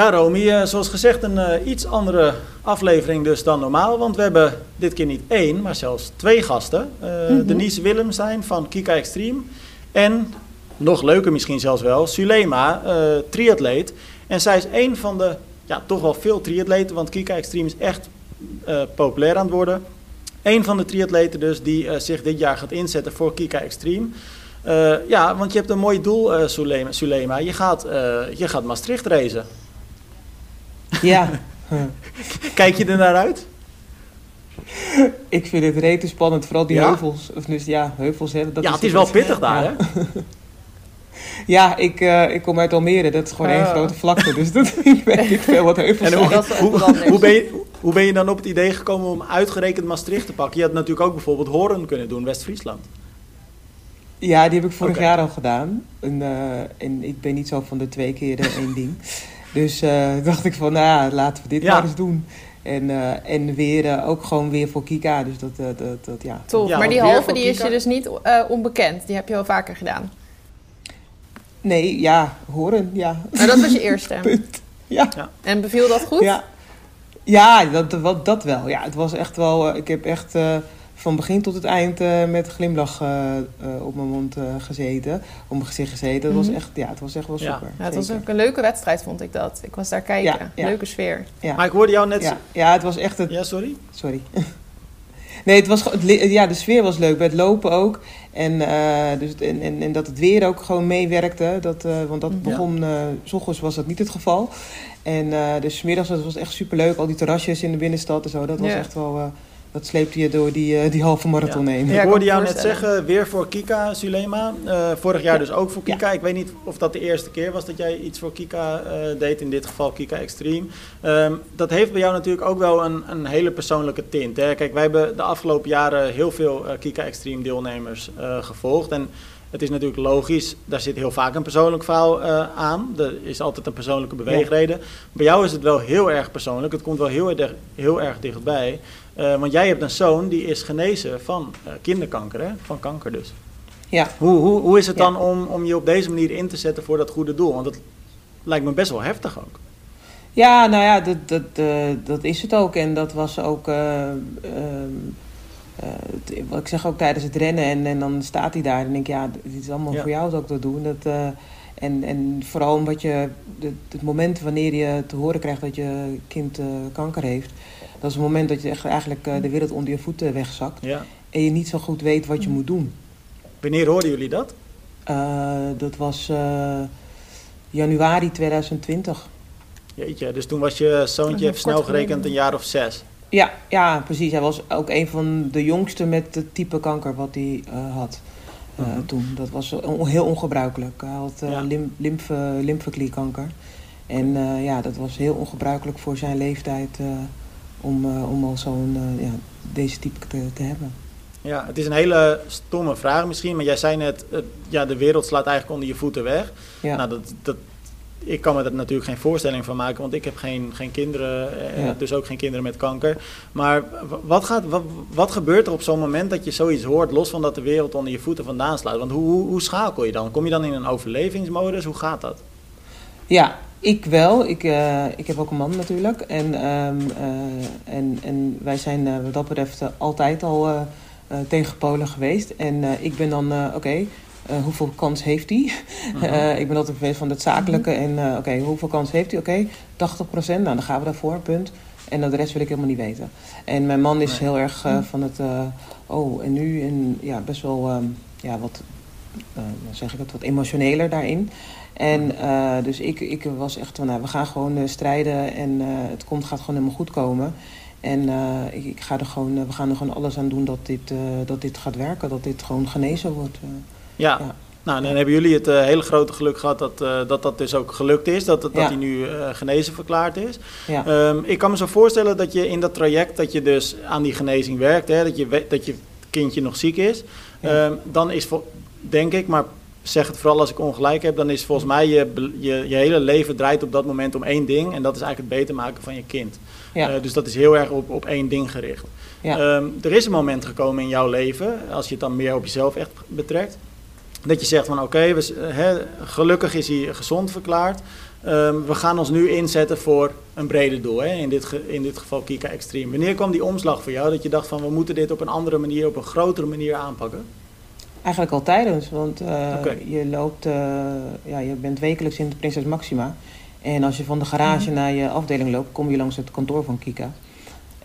Ja, Romy, eh, zoals gezegd een eh, iets andere aflevering dus dan normaal. Want we hebben dit keer niet één, maar zelfs twee gasten. Mhm. Denise Willemsijn van Kika Extreme. En, nog leuker misschien zelfs wel, Sulema, triatleet. En zij is een van de, ja, toch wel veel triatleten, want Kika Extreme is echt populair aan het worden. Een van de triatleten dus die zich dit jaar gaat inzetten voor Kika Extreme. Ja, want je hebt een mooi doel, Sulema. Sulema. Je, gaat, je gaat Maastricht racen. Ja, Kijk je er naar uit? ik vind het rete spannend. Vooral die Ja? heuvels. Of dus ja, heuvels. Hè, dat ja, het is wel pittig daar, ja. hè? Ja, ik, eh, ik kom uit Almere. Dat is gewoon één Ah. grote vlakte. Dus dat, ik weet niet veel wat heuvels En hoe. Dat hoe, ben je, hoe ben je dan op het idee gekomen om uitgerekend Maastricht te pakken? Je had natuurlijk ook bijvoorbeeld Horen kunnen doen, West-Friesland. Ja, die heb ik vorig jaar al gedaan. En, eh, en ik ben niet zo van de twee keer eh, één ding. Dus eh, dacht ik van, nou ja, laten we dit Ja. maar eens doen. En, eh, en weer, eh, ook gewoon weer voor Kika. Dus dat, dat, dat ja. Tof. Ja, maar die halve die is je dus niet eh, onbekend. Die heb je al vaker gedaan. Nee, ja, horen, ja. Maar dat was je eerste. Punt. Ja. En beviel dat goed? Ja, ja dat, dat, dat wel. Ja, het was echt wel. eh, ik heb echt eh, van begin tot het eind eh, met glimlach eh, eh, op mijn mond eh, gezeten. Op mijn gezicht gezeten. Dat Mhm. was echt, ja, het was echt wel super. Ja, het was ook een leuke wedstrijd, vond ik dat. Ik was daar kijken. Ja, ja. Leuke sfeer. Ja. Maar ik hoorde jou net... Ja, ja, het was echt het. Ja, sorry? Sorry. Nee, het was, het ja, de sfeer was leuk. Bij het lopen ook. En, eh, dus, het- en, en, en dat het weer ook gewoon meewerkte. Dat, eh, want dat Ja. begon... eh, s ochtends was dat niet het geval. En eh dus middags was het echt superleuk. Al die terrasjes in de binnenstad en zo. Dat was Ja. echt wel... dat sleepte je door die, eh, die halve marathon Ja. heen. Ja, ik hoorde jou net zeggen, weer voor Kika, Sulema. Eh, vorig jaar Ja. dus ook voor Kika. Ik weet niet of dat de eerste keer was dat jij iets voor Kika eh, deed. In dit geval Kika Extreme. Ehm, dat heeft bij jou natuurlijk ook wel een, een hele persoonlijke tint. Hè? Kijk, wij hebben de afgelopen jaren heel veel Kika Extreme deelnemers eh, gevolgd. En het is natuurlijk logisch, daar zit heel vaak een persoonlijk verhaal eh, aan. Er is altijd een persoonlijke beweegreden. Bij jou is het wel heel erg persoonlijk. Het komt wel heel erg, heel erg dichtbij. Eh, want jij hebt een zoon die is genezen van eh, kinderkanker, hè? van kanker dus. Ja. Hoe, hoe, hoe is het Ja. dan om, om je op deze manier in te zetten voor dat goede doel? Want dat lijkt me best wel heftig ook. Ja, nou ja, dat, dat, eh, dat is het ook. En dat was ook, eh, ehm, eh, wat ik zeg ook tijdens het rennen. En, en dan staat hij daar en denk ik, ja, dit is allemaal Ja. voor jou dat ik dat doe. En Dat, en, en vooral omdat je, het, het moment wanneer je te horen krijgt dat je kind kanker heeft. Dat is het moment dat je echt eigenlijk eh, de wereld onder je voeten wegzakt. Ja. En je niet zo goed weet wat je moet doen. Wanneer hoorden jullie dat? Eh, dat was eh, januari 2020. Jeetje, dus toen was je zoontje nog even snel gerekend geleden. een jaar of zes. Ja, ja, precies. Hij was ook een van de jongsten met het type kanker wat hij eh, had eh, Mhm. toen. Dat was on- heel ongebruikelijk. Hij had Ja. lym- lymfe, lymfeklierkanker. En eh, ja, dat was heel ongebruikelijk voor zijn leeftijd eh, om, eh, om al zo'n eh, ja, deze type te, te hebben. Ja, het is een hele stomme vraag misschien, maar jij zei net, ja, de wereld slaat eigenlijk onder je voeten weg. Ja. Nou, dat, dat, ik kan me er natuurlijk geen voorstelling van maken, want ik heb geen, geen kinderen, eh, Ja. dus ook geen kinderen met kanker. Maar wat, gaat, wat, wat gebeurt er op zo'n moment dat je zoiets hoort, los van dat de wereld onder je voeten vandaan slaat? Want hoe, hoe, hoe schakel je dan? Kom je dan in een overlevingsmodus? Hoe gaat dat? Ja, ik wel. Ik, eh, ik heb ook een man natuurlijk. En, ehm, eh, en, en wij zijn eh, wat dat betreft altijd al tegen Polen geweest. En ik ben dan, oké, hoeveel kans heeft hij? Mhm. Ik ben altijd geweest van het zakelijke. En eh, oké, hoeveel kans heeft hij? Oké, 80 procent. Nou, dan gaan we daarvoor, punt. En de rest wil ik helemaal niet weten. En mijn man is heel erg eh, van het, oh, en nu? En ja, best wel, ehm, ja, wat, zeg ik het, wat emotioneler daarin. En eh, dus ik, ik was echt van, nou, we gaan gewoon eh, strijden en eh, het komt, gaat gewoon helemaal goed komen. En ik, ik ga er gewoon, we gaan er gewoon alles aan doen dat dit, dat dit gaat werken, dat dit gewoon genezen wordt. Ja. Ja. Nou, dan hebben jullie het hele grote geluk gehad dat, dat dat dus ook gelukt is, dat, dat Ja. hij nu genezen verklaard is. ja. Ehm, ik kan me zo voorstellen dat je in dat traject, dat je dus aan die genezing werkt, hè, dat, je weet, dat je kindje nog ziek is. Ja. Ehm, dan is, denk ik, maar zeg het vooral als ik ongelijk heb, dan is volgens mij je, je, je hele leven draait op dat moment om één ding en dat is eigenlijk het beter maken van je kind. ja. Eh, dus dat is heel erg op, op één ding gericht. Ja. Ehm, er is een moment gekomen in jouw leven, als je het dan meer op jezelf echt betrekt, Dat je zegt van oké, hè, gelukkig is hij gezond verklaard. Ehm, we gaan ons nu inzetten voor een breder doel. Hè? In, dit ge- in dit geval Kika Extreme. Wanneer kwam die omslag voor jou dat je dacht van we moeten dit op een andere manier, op een grotere manier aanpakken? Eigenlijk al tijdens, want eh, je loopt, eh, ja, je bent wekelijks in de Prinses Maxima. En als je van de garage Mhm. naar je afdeling loopt, kom je langs het kantoor van Kika.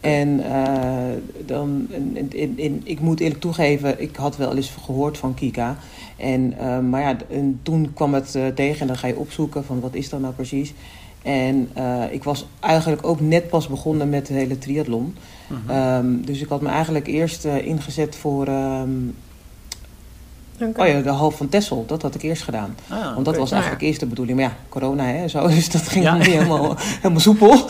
En eh, dan, en- en ik moet eerlijk toegeven, ik had wel eens gehoord van Kika. En, maar ja, en toen kwam het tegen en dan ga je opzoeken van wat is dat nou precies. En ik was eigenlijk ook net pas begonnen met de hele triathlon. Mhm. Ehm, dus ik had me eigenlijk eerst ingezet voor ehm, Oké. Oh ja, de half van Tessel, dat had ik eerst gedaan. Ah, Want dat was eigenlijk eerst de bedoeling. Maar ja, corona hè, zo, dus dat ging Ja. nog niet helemaal, helemaal soepel.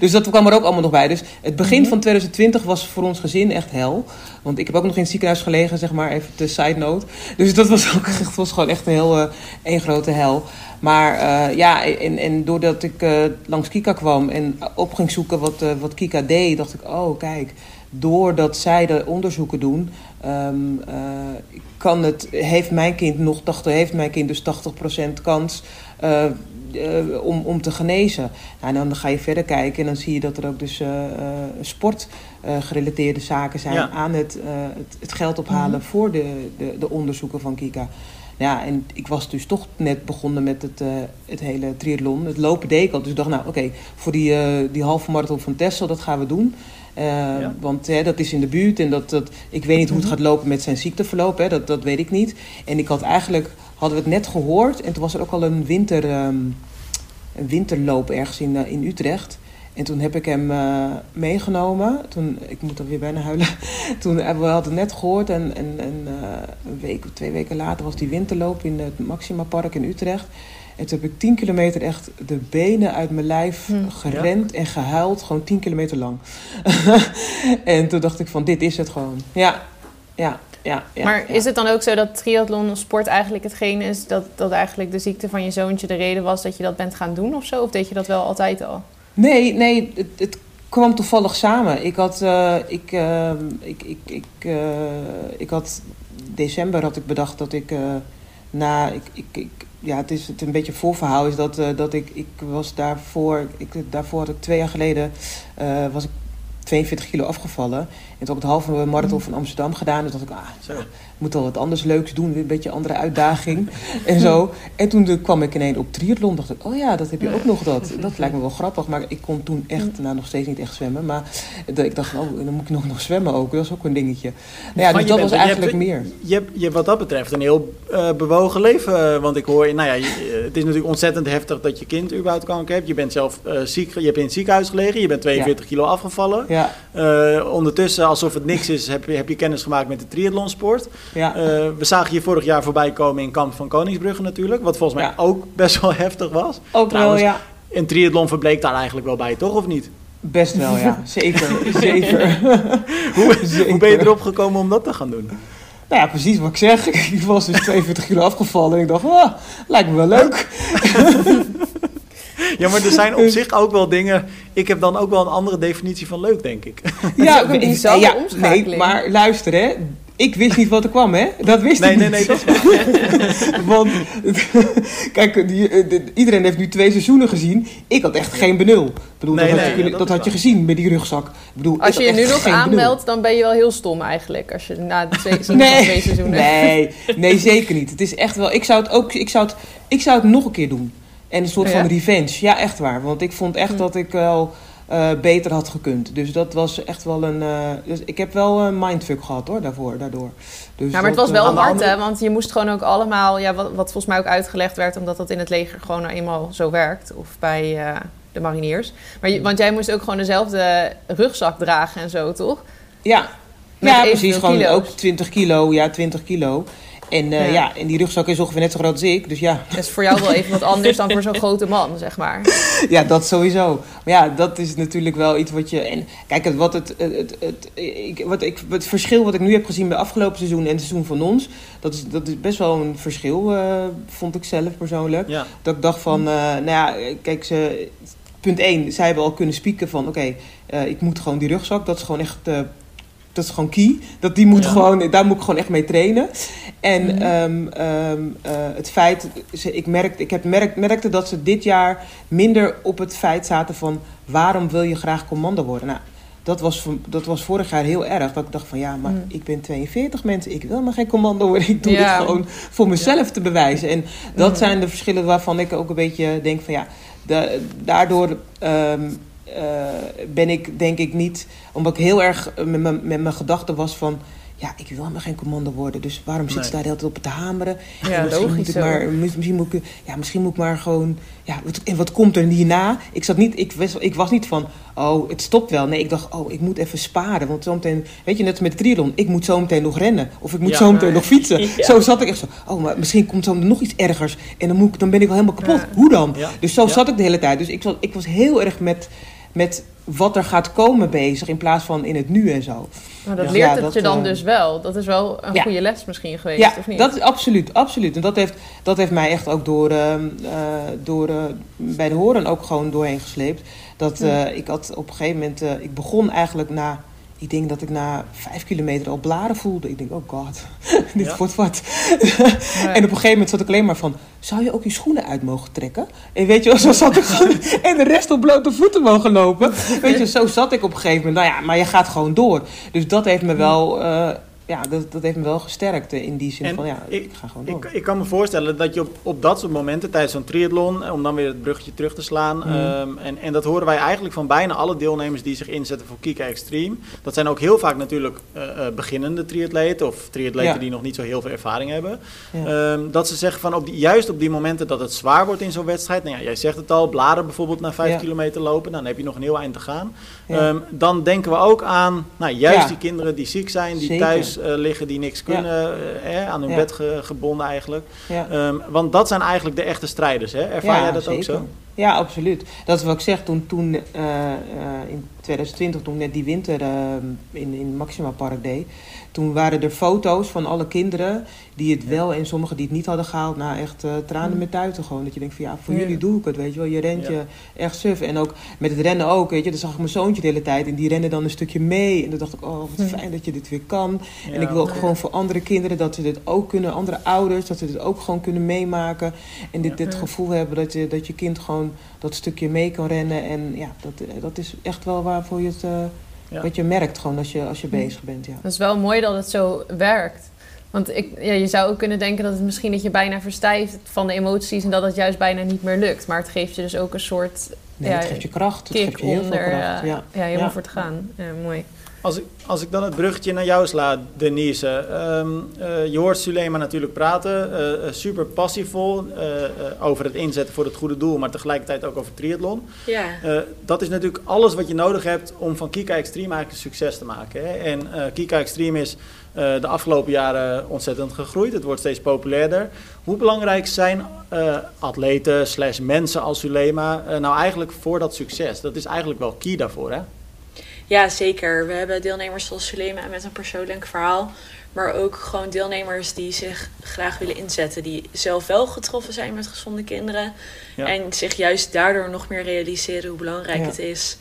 dus dat kwam er ook allemaal nog bij. Dus het begin Mhm. van 2020 was voor ons gezin echt hel. Want ik heb ook nog in het ziekenhuis gelegen, zeg maar, even de side note. Dus dat was ook echt, was gewoon echt een heel eh, één grote hel. Maar eh, ja, en, en doordat ik eh, langs Kika kwam en op ging zoeken wat, eh, wat Kika deed, dacht ik, oh kijk, doordat zij de onderzoeken doen, ehm, eh, kan het, heeft mijn kind nog 80, heeft mijn kind dus 80% kans eh, eh, om, om te genezen. Nou, en dan ga je verder kijken en dan zie je dat er ook dus sportgerelateerde zaken zijn Ja. aan het, het, het geld ophalen voor de, de, de onderzoeken van Kika. Ja, en ik was dus toch net begonnen met het, het hele triathlon. Het lopen deed ik al. Dus ik dacht, nou oké, voor die, die halve marathon van Texel, dat gaan we doen. Eh, Ja. Want hè, dat is in de buurt en dat, dat, ik weet niet hoe het gaat lopen met zijn ziekteverloop. Hè, dat, dat weet ik niet. En ik had eigenlijk, hadden we het net gehoord. En toen was er ook al een, winter, ehm, een winterloop ergens in, eh, in Utrecht. En toen heb ik hem eh, meegenomen. Toen, ik moet er weer bijna huilen. Toen, we hadden het net gehoord en, en, en een week of twee weken later was die winterloop in het Maxima Park in Utrecht. En toen heb ik 10 kilometer echt de benen uit mijn lijf Hm. gerend en gehuild. Gewoon 10 kilometer lang. en toen dacht ik van dit is het gewoon. Ja, ja, ja. ja maar ja. is het dan ook zo dat triathlon of sport eigenlijk hetgeen is dat, dat eigenlijk de ziekte van je zoontje de reden was dat je dat bent gaan doen of zo? Of deed je dat wel altijd al? Nee, nee, het, het kwam toevallig samen. Ik had, eh, ik, eh, ik, ik, ik, eh, ik had, december had ik bedacht dat ik, na, ik, ik, ik, ja, het is het een beetje voorverhaal is dat, eh, dat ik, ik was daarvoor, ik, daarvoor had ik twee jaar geleden, eh, was ik 42 kilo afgevallen. En toen heb ik het halve marathon van Amsterdam gedaan. En toen dacht ik, ah, moet wel wat anders leuks doen. Weer een beetje een andere uitdaging en zo. En toen de- kwam ik ineens op triathlon. dacht ik, oh ja, dat heb je ook nog dat. Dat lijkt me wel grappig. Maar ik kon toen echt, nou nog steeds niet echt zwemmen. Maar ik dacht, oh, dan moet ik nog, nog zwemmen ook. Dat is ook een dingetje. Nou ja, dus dat bent- was je eigenlijk hebt- meer. Je hebt, je hebt wat dat betreft een heel eh, bewogen leven. eh, Want ik hoor, nou ja, je- het is natuurlijk ontzettend heftig dat je kind überhaupt kanker hebt. Je bent zelf eh, ziek, je hebt in het ziekenhuis gelegen. Je bent 42 kilo afgevallen. Ja, Eh, ondertussen, alsof het niks is, heb je, heb je kennis gemaakt met de triathlonsport. ja. Eh, we zagen je vorig jaar voorbij komen in kamp van Koningsbrugge natuurlijk. Wat volgens mij Ja. ook best wel heftig was. ook trouwens, wel, ja. En triathlon verbleek daar eigenlijk wel bij, toch? Of niet? Best wel, ja. Zeker, zeker. Hoe, Zeker. hoe ben je erop gekomen om dat te gaan doen? Nou ja, precies wat ik zeg. Ik was dus 42 kilo afgevallen. En ik dacht, ah, lijkt me wel leuk. Ja, maar er zijn op zich ook wel dingen... Ik heb dan ook wel een andere definitie van leuk, denk ik. is ook een ik- bizarre ja, omschakeling. Nee, maar luister hè. Ik wist niet wat er kwam, hè? Dat wist Nee, ik nee, niet. nee, dat is waar. Want, kijk, die, eh, de- iedereen heeft nu twee seizoenen gezien. Ik had echt geen benul. Ik bedoel, Nee, dat, had nee, je, ja, dat dat had je gezien met die rugzak. Ik bedoel, Als ik je je nu nog aanmeldt, dan ben je wel heel stom eigenlijk. Als je na de twee, twee Nee, seizoenen. nee, nee, zeker niet. Het is echt wel. Ik zou het ook. Ik zou het, ik zou het nog een keer doen. En een soort Ja? van revenge. Ja, echt waar. Want ik vond echt Hm. dat ik wel eh, beter had gekund. Dus dat was echt wel een. eh, dus ik heb wel een mindfuck gehad hoor, daarvoor, daardoor. Dus Ja, maar het dat, was wel eh, hard, andere- hè? Want je moest gewoon ook allemaal... Ja, wat, wat volgens mij ook uitgelegd werd... omdat dat in het leger gewoon nou eenmaal zo werkt. Of bij de mariniers. Maar je- want jij moest ook gewoon dezelfde rugzak dragen en zo, toch? Ja, Met ja precies. Gewoon kilo's. ook 20 kilo. Ja, 20 kilo. En eh, Ja. ja. en die rugzak is ongeveer net zo groot als ik. Dus ja, Dat is voor jou wel even wat anders dan voor zo'n grote man, zeg maar. ja, dat sowieso. Maar ja, dat is natuurlijk wel iets wat je. En kijk, het, wat het, het, het, het, ik, wat ik, het verschil wat ik nu heb gezien bij afgelopen seizoen en het seizoen van ons, dat is, dat is best wel een verschil, eh, vond ik zelf persoonlijk. Ja. Dat ik dacht van, eh, nou ja, kijk, ze, punt 1, zij hebben al kunnen spieken van, oké, eh, ik moet gewoon die rugzak, dat is gewoon echt eh, dat is gewoon key. Dat die moet Ja. gewoon, daar moet ik gewoon echt mee trainen. En Mhm. ehm, ehm, eh, het feit, ze- ik, merkte, ik heb merk, merkte dat ze dit jaar minder op het feit zaten van waarom wil je graag commando worden? Nou, dat was, dat was vorig jaar heel erg. Dat ik dacht van ja, maar Mhm. ik ben 42 mensen, ik wil maar geen commando worden. Ik doe Ja. dit gewoon voor mezelf te bewijzen. En dat Mhm. zijn de verschillen waarvan ik ook een beetje denk van ja, da- daardoor ehm, eh, ben ik denk ik niet, omdat ik heel erg met mijn, met mijn gedachten was van ja, ik wil maar geen commando worden. Dus waarom zit ze daar de hele tijd op te hameren? Ja, En misschien moet ik zo. maar, mis- misschien moet ik, ja, misschien moet ik maar gewoon, ja, wat, en wat komt er hierna? Ik zat niet, ik was, ik was niet van, oh, het stopt wel. Nee, ik dacht, oh, ik moet even sparen, want zometeen, weet je, net als met triathlon, ik moet zometeen nog rennen of ik moet Ja. zometeen nog fietsen. Ja. Zo zat ik echt zo, oh, maar misschien komt zo nog iets ergers en dan moet ik, dan ben ik wel helemaal kapot. Hoe dan? Dus zo zat ik de hele tijd. Dus ik was, ik was heel erg met, met wat er gaat komen bezig in plaats van in het nu en zo. Maar dat Ja. leert Ja, het dat, je dan eh, dus wel. Dat is wel een Ja. goede les misschien geweest, Ja, of niet? dat is absoluut, absoluut. En dat heeft, dat heeft mij echt ook door, ehm, eh, door eh, bij de horen ook gewoon doorheen gesleept. Dat eh, ik had op een gegeven moment, ik begon eigenlijk na, ik denk dat ik na vijf kilometer al blaren voelde. Ik denk, oh god, dit Ja. wordt wat. En op een gegeven moment zat ik alleen maar van, zou je ook je schoenen uit mogen trekken? En weet je zo zat ik gewoon, en de rest op blote voeten mogen lopen. Weet je, zo zat ik op een gegeven moment. Nou ja, maar je gaat gewoon door. Dus dat heeft me wel, eh, ja, dat, dat heeft me wel gesterkt eh, in die zin En van, ja, ik- ik, ga gewoon door. Ik, ik kan me voorstellen dat je op, op dat soort momenten tijdens zo'n triathlon, eh, om dan weer het bruggetje terug te slaan, Mhm. ehm, en, en dat horen wij eigenlijk van bijna alle deelnemers die zich inzetten voor Kika Extreme. Dat zijn ook heel vaak natuurlijk eh, beginnende triatleten of triatleten Ja. die nog niet zo heel veel ervaring hebben. Ja. Ehm, dat ze zeggen van op die, juist op die momenten dat het zwaar wordt in zo'n wedstrijd. Nou ja, jij zegt het al, bladen bijvoorbeeld na vijf Ja. kilometer lopen, dan heb je nog een heel eind te gaan. Ehm, dan denken we ook aan nou, juist die kinderen die ziek zijn, die Zeker. thuis eh, liggen, die niks Ja. kunnen, eh, eh, aan hun Ja. bed ge- gebonden eigenlijk. ja. Ehm, want dat zijn eigenlijk de echte strijders, hè? Ervaar jij dat ook zo? Ja, absoluut. Dat is wat ik zeg, toen, toen in 2020, toen ik net die winter eh, in, in Maxima Park deed, toen waren er foto's van alle kinderen die het wel en sommigen die het niet hadden gehaald, nou echt tranen met tuiten gewoon. Dat je denkt van ja, voor jullie doe ik het, weet je wel. Je rent je echt suf. En ook met het rennen ook, weet je. Dan zag ik mijn zoontje de hele tijd en die rende dan een stukje mee. En dan dacht ik, oh wat fijn dat je dit weer kan. En Ja, ik wil ook gewoon voor andere kinderen dat ze dit ook kunnen, andere ouders, dat ze dit ook gewoon kunnen meemaken. En dit, dit Ja. gevoel hebben dat je, dat je kind gewoon dat stukje mee kan rennen. En ja, dat, eh, dat is echt wel waarvoor je het, eh, Ja. wat je merkt gewoon als je, als je bezig bent. Ja. Dat is wel mooi dat het zo werkt. Want ik, ja, je zou ook kunnen denken dat het misschien dat je bijna verstijft van de emoties en dat het juist bijna niet meer lukt. Maar het geeft je dus ook een soort Nee, Ja, het geeft je kracht. Het geeft je heel onder veel kracht. eh, Ja. ja, helemaal Ja. voor te gaan. Ja, mooi. Als ik, als ik dan het bruggetje naar jou sla, Denise. ehm, eh, je hoort Sulema natuurlijk praten, eh, eh, super passievol eh, over het inzetten voor het goede doel, maar tegelijkertijd ook over triathlon. Ja, dat is natuurlijk alles wat je nodig hebt om van Kika Extreme eigenlijk een succes te maken. Hè? En Kika Extreme is de afgelopen jaren ontzettend gegroeid. Het wordt steeds populairder. Hoe belangrijk zijn atleten slash mensen als Sulema nou eigenlijk voor dat succes? Dat is eigenlijk wel key daarvoor, hè? Ja, zeker. We hebben deelnemers zoals Sulema met een persoonlijk verhaal. Maar ook gewoon deelnemers die zich graag willen inzetten. Die zelf wel getroffen zijn met gezonde kinderen. Ja. En zich juist daardoor nog meer realiseren hoe belangrijk Ja. het is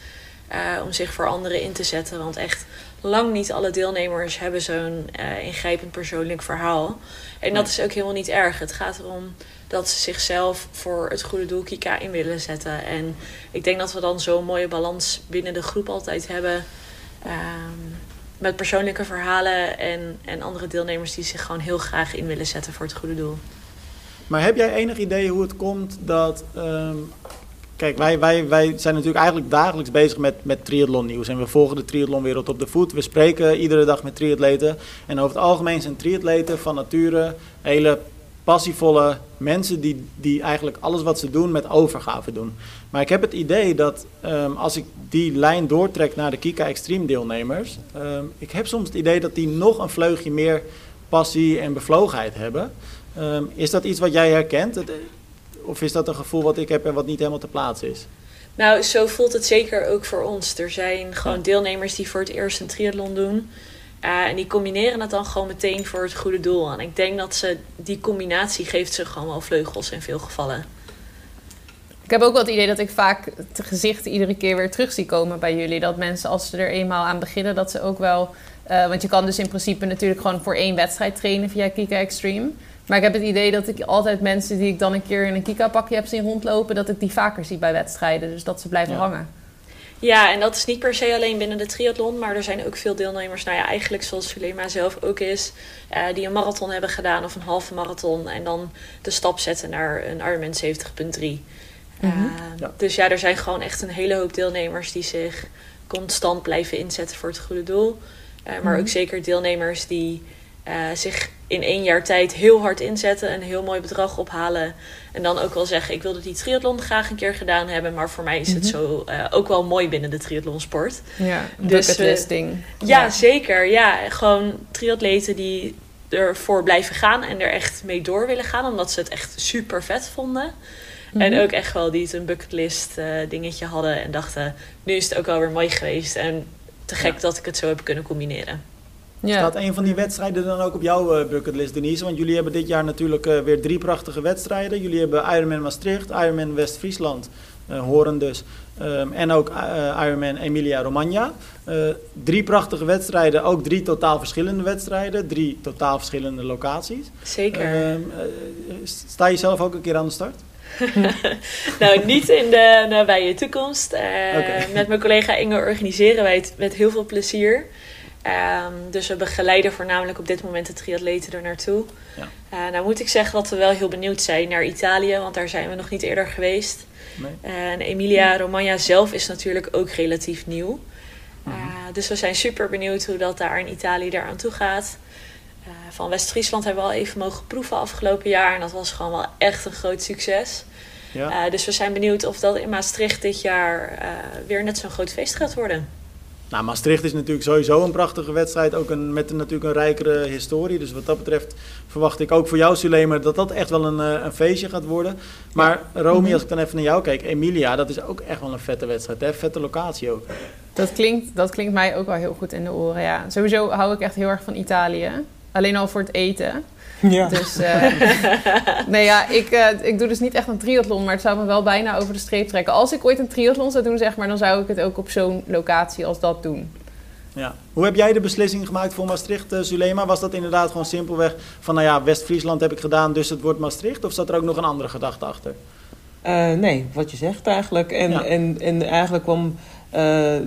eh, om zich voor anderen in te zetten. Want echt lang niet alle deelnemers hebben zo'n eh, ingrijpend persoonlijk verhaal. En dat is ook helemaal niet erg. Het gaat erom dat ze zichzelf voor het goede doel Kika in willen zetten. En ik denk dat we dan zo'n mooie balans binnen de groep altijd hebben. ehm, met persoonlijke verhalen en, en andere deelnemers die zich gewoon heel graag in willen zetten voor het goede doel. Maar heb jij enig idee hoe het komt dat. ehm, kijk, wij, wij, wij zijn natuurlijk eigenlijk dagelijks bezig met, met triathlon nieuws. En we volgen de triathlonwereld op de voet. We spreken iedere dag met triatleten. En over het algemeen zijn triatleten van nature hele passievolle mensen die, die eigenlijk alles wat ze doen met overgave doen. Maar ik heb het idee dat ehm, als ik die lijn doortrek naar de Kika Extreme deelnemers, ehm, ik heb soms het idee dat die nog een vleugje meer passie en bevlogenheid hebben. Ehm, is dat iets wat jij herkent? Het- Of is dat een gevoel wat ik heb en wat niet helemaal te plaatsen is? Nou, zo voelt het zeker ook voor ons. Er zijn gewoon Ja. deelnemers die voor het eerst een triathlon doen. Eh, en die combineren het dan gewoon meteen voor het goede doel. En ik denk dat ze die combinatie geeft ze gewoon wel vleugels in veel gevallen. Ik heb ook wel het idee dat ik vaak het gezicht iedere keer weer terug zie komen bij jullie. Dat mensen als ze er eenmaal aan beginnen, dat ze ook wel Eh, want je kan dus in principe natuurlijk gewoon voor één wedstrijd trainen via Kika Extreme. Maar ik heb het idee dat ik altijd mensen die ik dan een keer in een Kika-pakje heb zien rondlopen, dat ik die vaker zie bij wedstrijden. Dus dat ze blijven Ja. hangen. Ja, en dat is niet per se alleen binnen de triathlon, maar er zijn ook veel deelnemers, nou ja, eigenlijk zoals Sulema zelf ook is, eh, die een marathon hebben gedaan of een halve marathon en dan de stap zetten naar een Ironman 70.3. Mhm. Eh, Ja. Dus ja, er zijn gewoon echt een hele hoop deelnemers die zich constant blijven inzetten voor het goede doel. Eh, maar Mhm. ook zeker deelnemers die eh, zich in één jaar tijd heel hard inzetten, een heel mooi bedrag ophalen. En dan ook wel zeggen, ik wilde die triathlon graag een keer gedaan hebben, maar voor mij is het Mhm. zo eh, ook wel mooi binnen de triathlonsport. Ja, Dus, bucketlisting. Ja, zeker. Ja, gewoon triatleten die ervoor blijven gaan en er echt mee door willen gaan, omdat ze het echt super vet vonden. En Mhm. ook echt wel die het een bucketlist eh, dingetje hadden en dachten, nu is het ook wel weer mooi geweest en te gek Ja. dat ik het zo heb kunnen combineren. Ja. Staat een van die wedstrijden dan ook op jouw eh, bucketlist, Denise? Want jullie hebben dit jaar natuurlijk eh, weer drie prachtige wedstrijden. Jullie hebben Ironman Maastricht, Ironman West-Friesland, eh, Horen dus. ehm, en ook Ironman Emilia-Romagna. Drie prachtige wedstrijden, ook drie totaal verschillende wedstrijden. Drie totaal verschillende locaties. Zeker. Ehm, eh, sta je zelf ook een keer aan de start? nou, niet in de nabije toekomst. Met mijn collega Inge organiseren wij het met heel veel plezier. Ehm, dus we begeleiden voornamelijk op dit moment de triatleten er naartoe. Ja. Eh, nou moet ik zeggen dat we wel heel benieuwd zijn naar Italië, want daar zijn we nog niet eerder geweest. Nee? En Emilia Romagna zelf is natuurlijk ook relatief nieuw. Mhm. Eh, dus we zijn super benieuwd hoe dat daar in Italië eraan toe gaat. Eh, van West-Friesland hebben we al even mogen proeven afgelopen jaar. En dat was gewoon wel echt een groot succes. Ja. Dus we zijn benieuwd of dat in Maastricht dit jaar weer net zo'n groot feest gaat worden. Nou, Maastricht is natuurlijk sowieso een prachtige wedstrijd. Ook een, met een, natuurlijk een rijkere historie. Dus wat dat betreft verwacht ik ook voor jou, Suleiman, dat dat echt wel een, eh, een feestje gaat worden. Maar Romy, Mhm. als ik dan even naar jou kijk. Emilia, dat is ook echt wel een vette wedstrijd. Hè? Vette locatie ook. Dat, klinkt, dat klinkt mij ook wel heel goed in de oren. Ja. Sowieso hou ik echt heel erg van Italië. Alleen al voor het eten. Ja. Dus eh, nee, ja, ik, eh, ik doe dus niet echt een triathlon, maar het zou me wel bijna over de streep trekken. Als ik ooit een triathlon zou doen, zeg maar, dan zou ik het ook op zo'n locatie als dat doen. Ja. Hoe heb jij de beslissing gemaakt voor Maastricht, eh Sulema? Was dat inderdaad gewoon simpelweg van, nou ja, West-Friesland heb ik gedaan, dus het wordt Maastricht? Of zat er ook nog een andere gedachte achter? Eh, nee, wat je zegt eigenlijk. En, Ja. en, en eigenlijk kwam. eh, eh,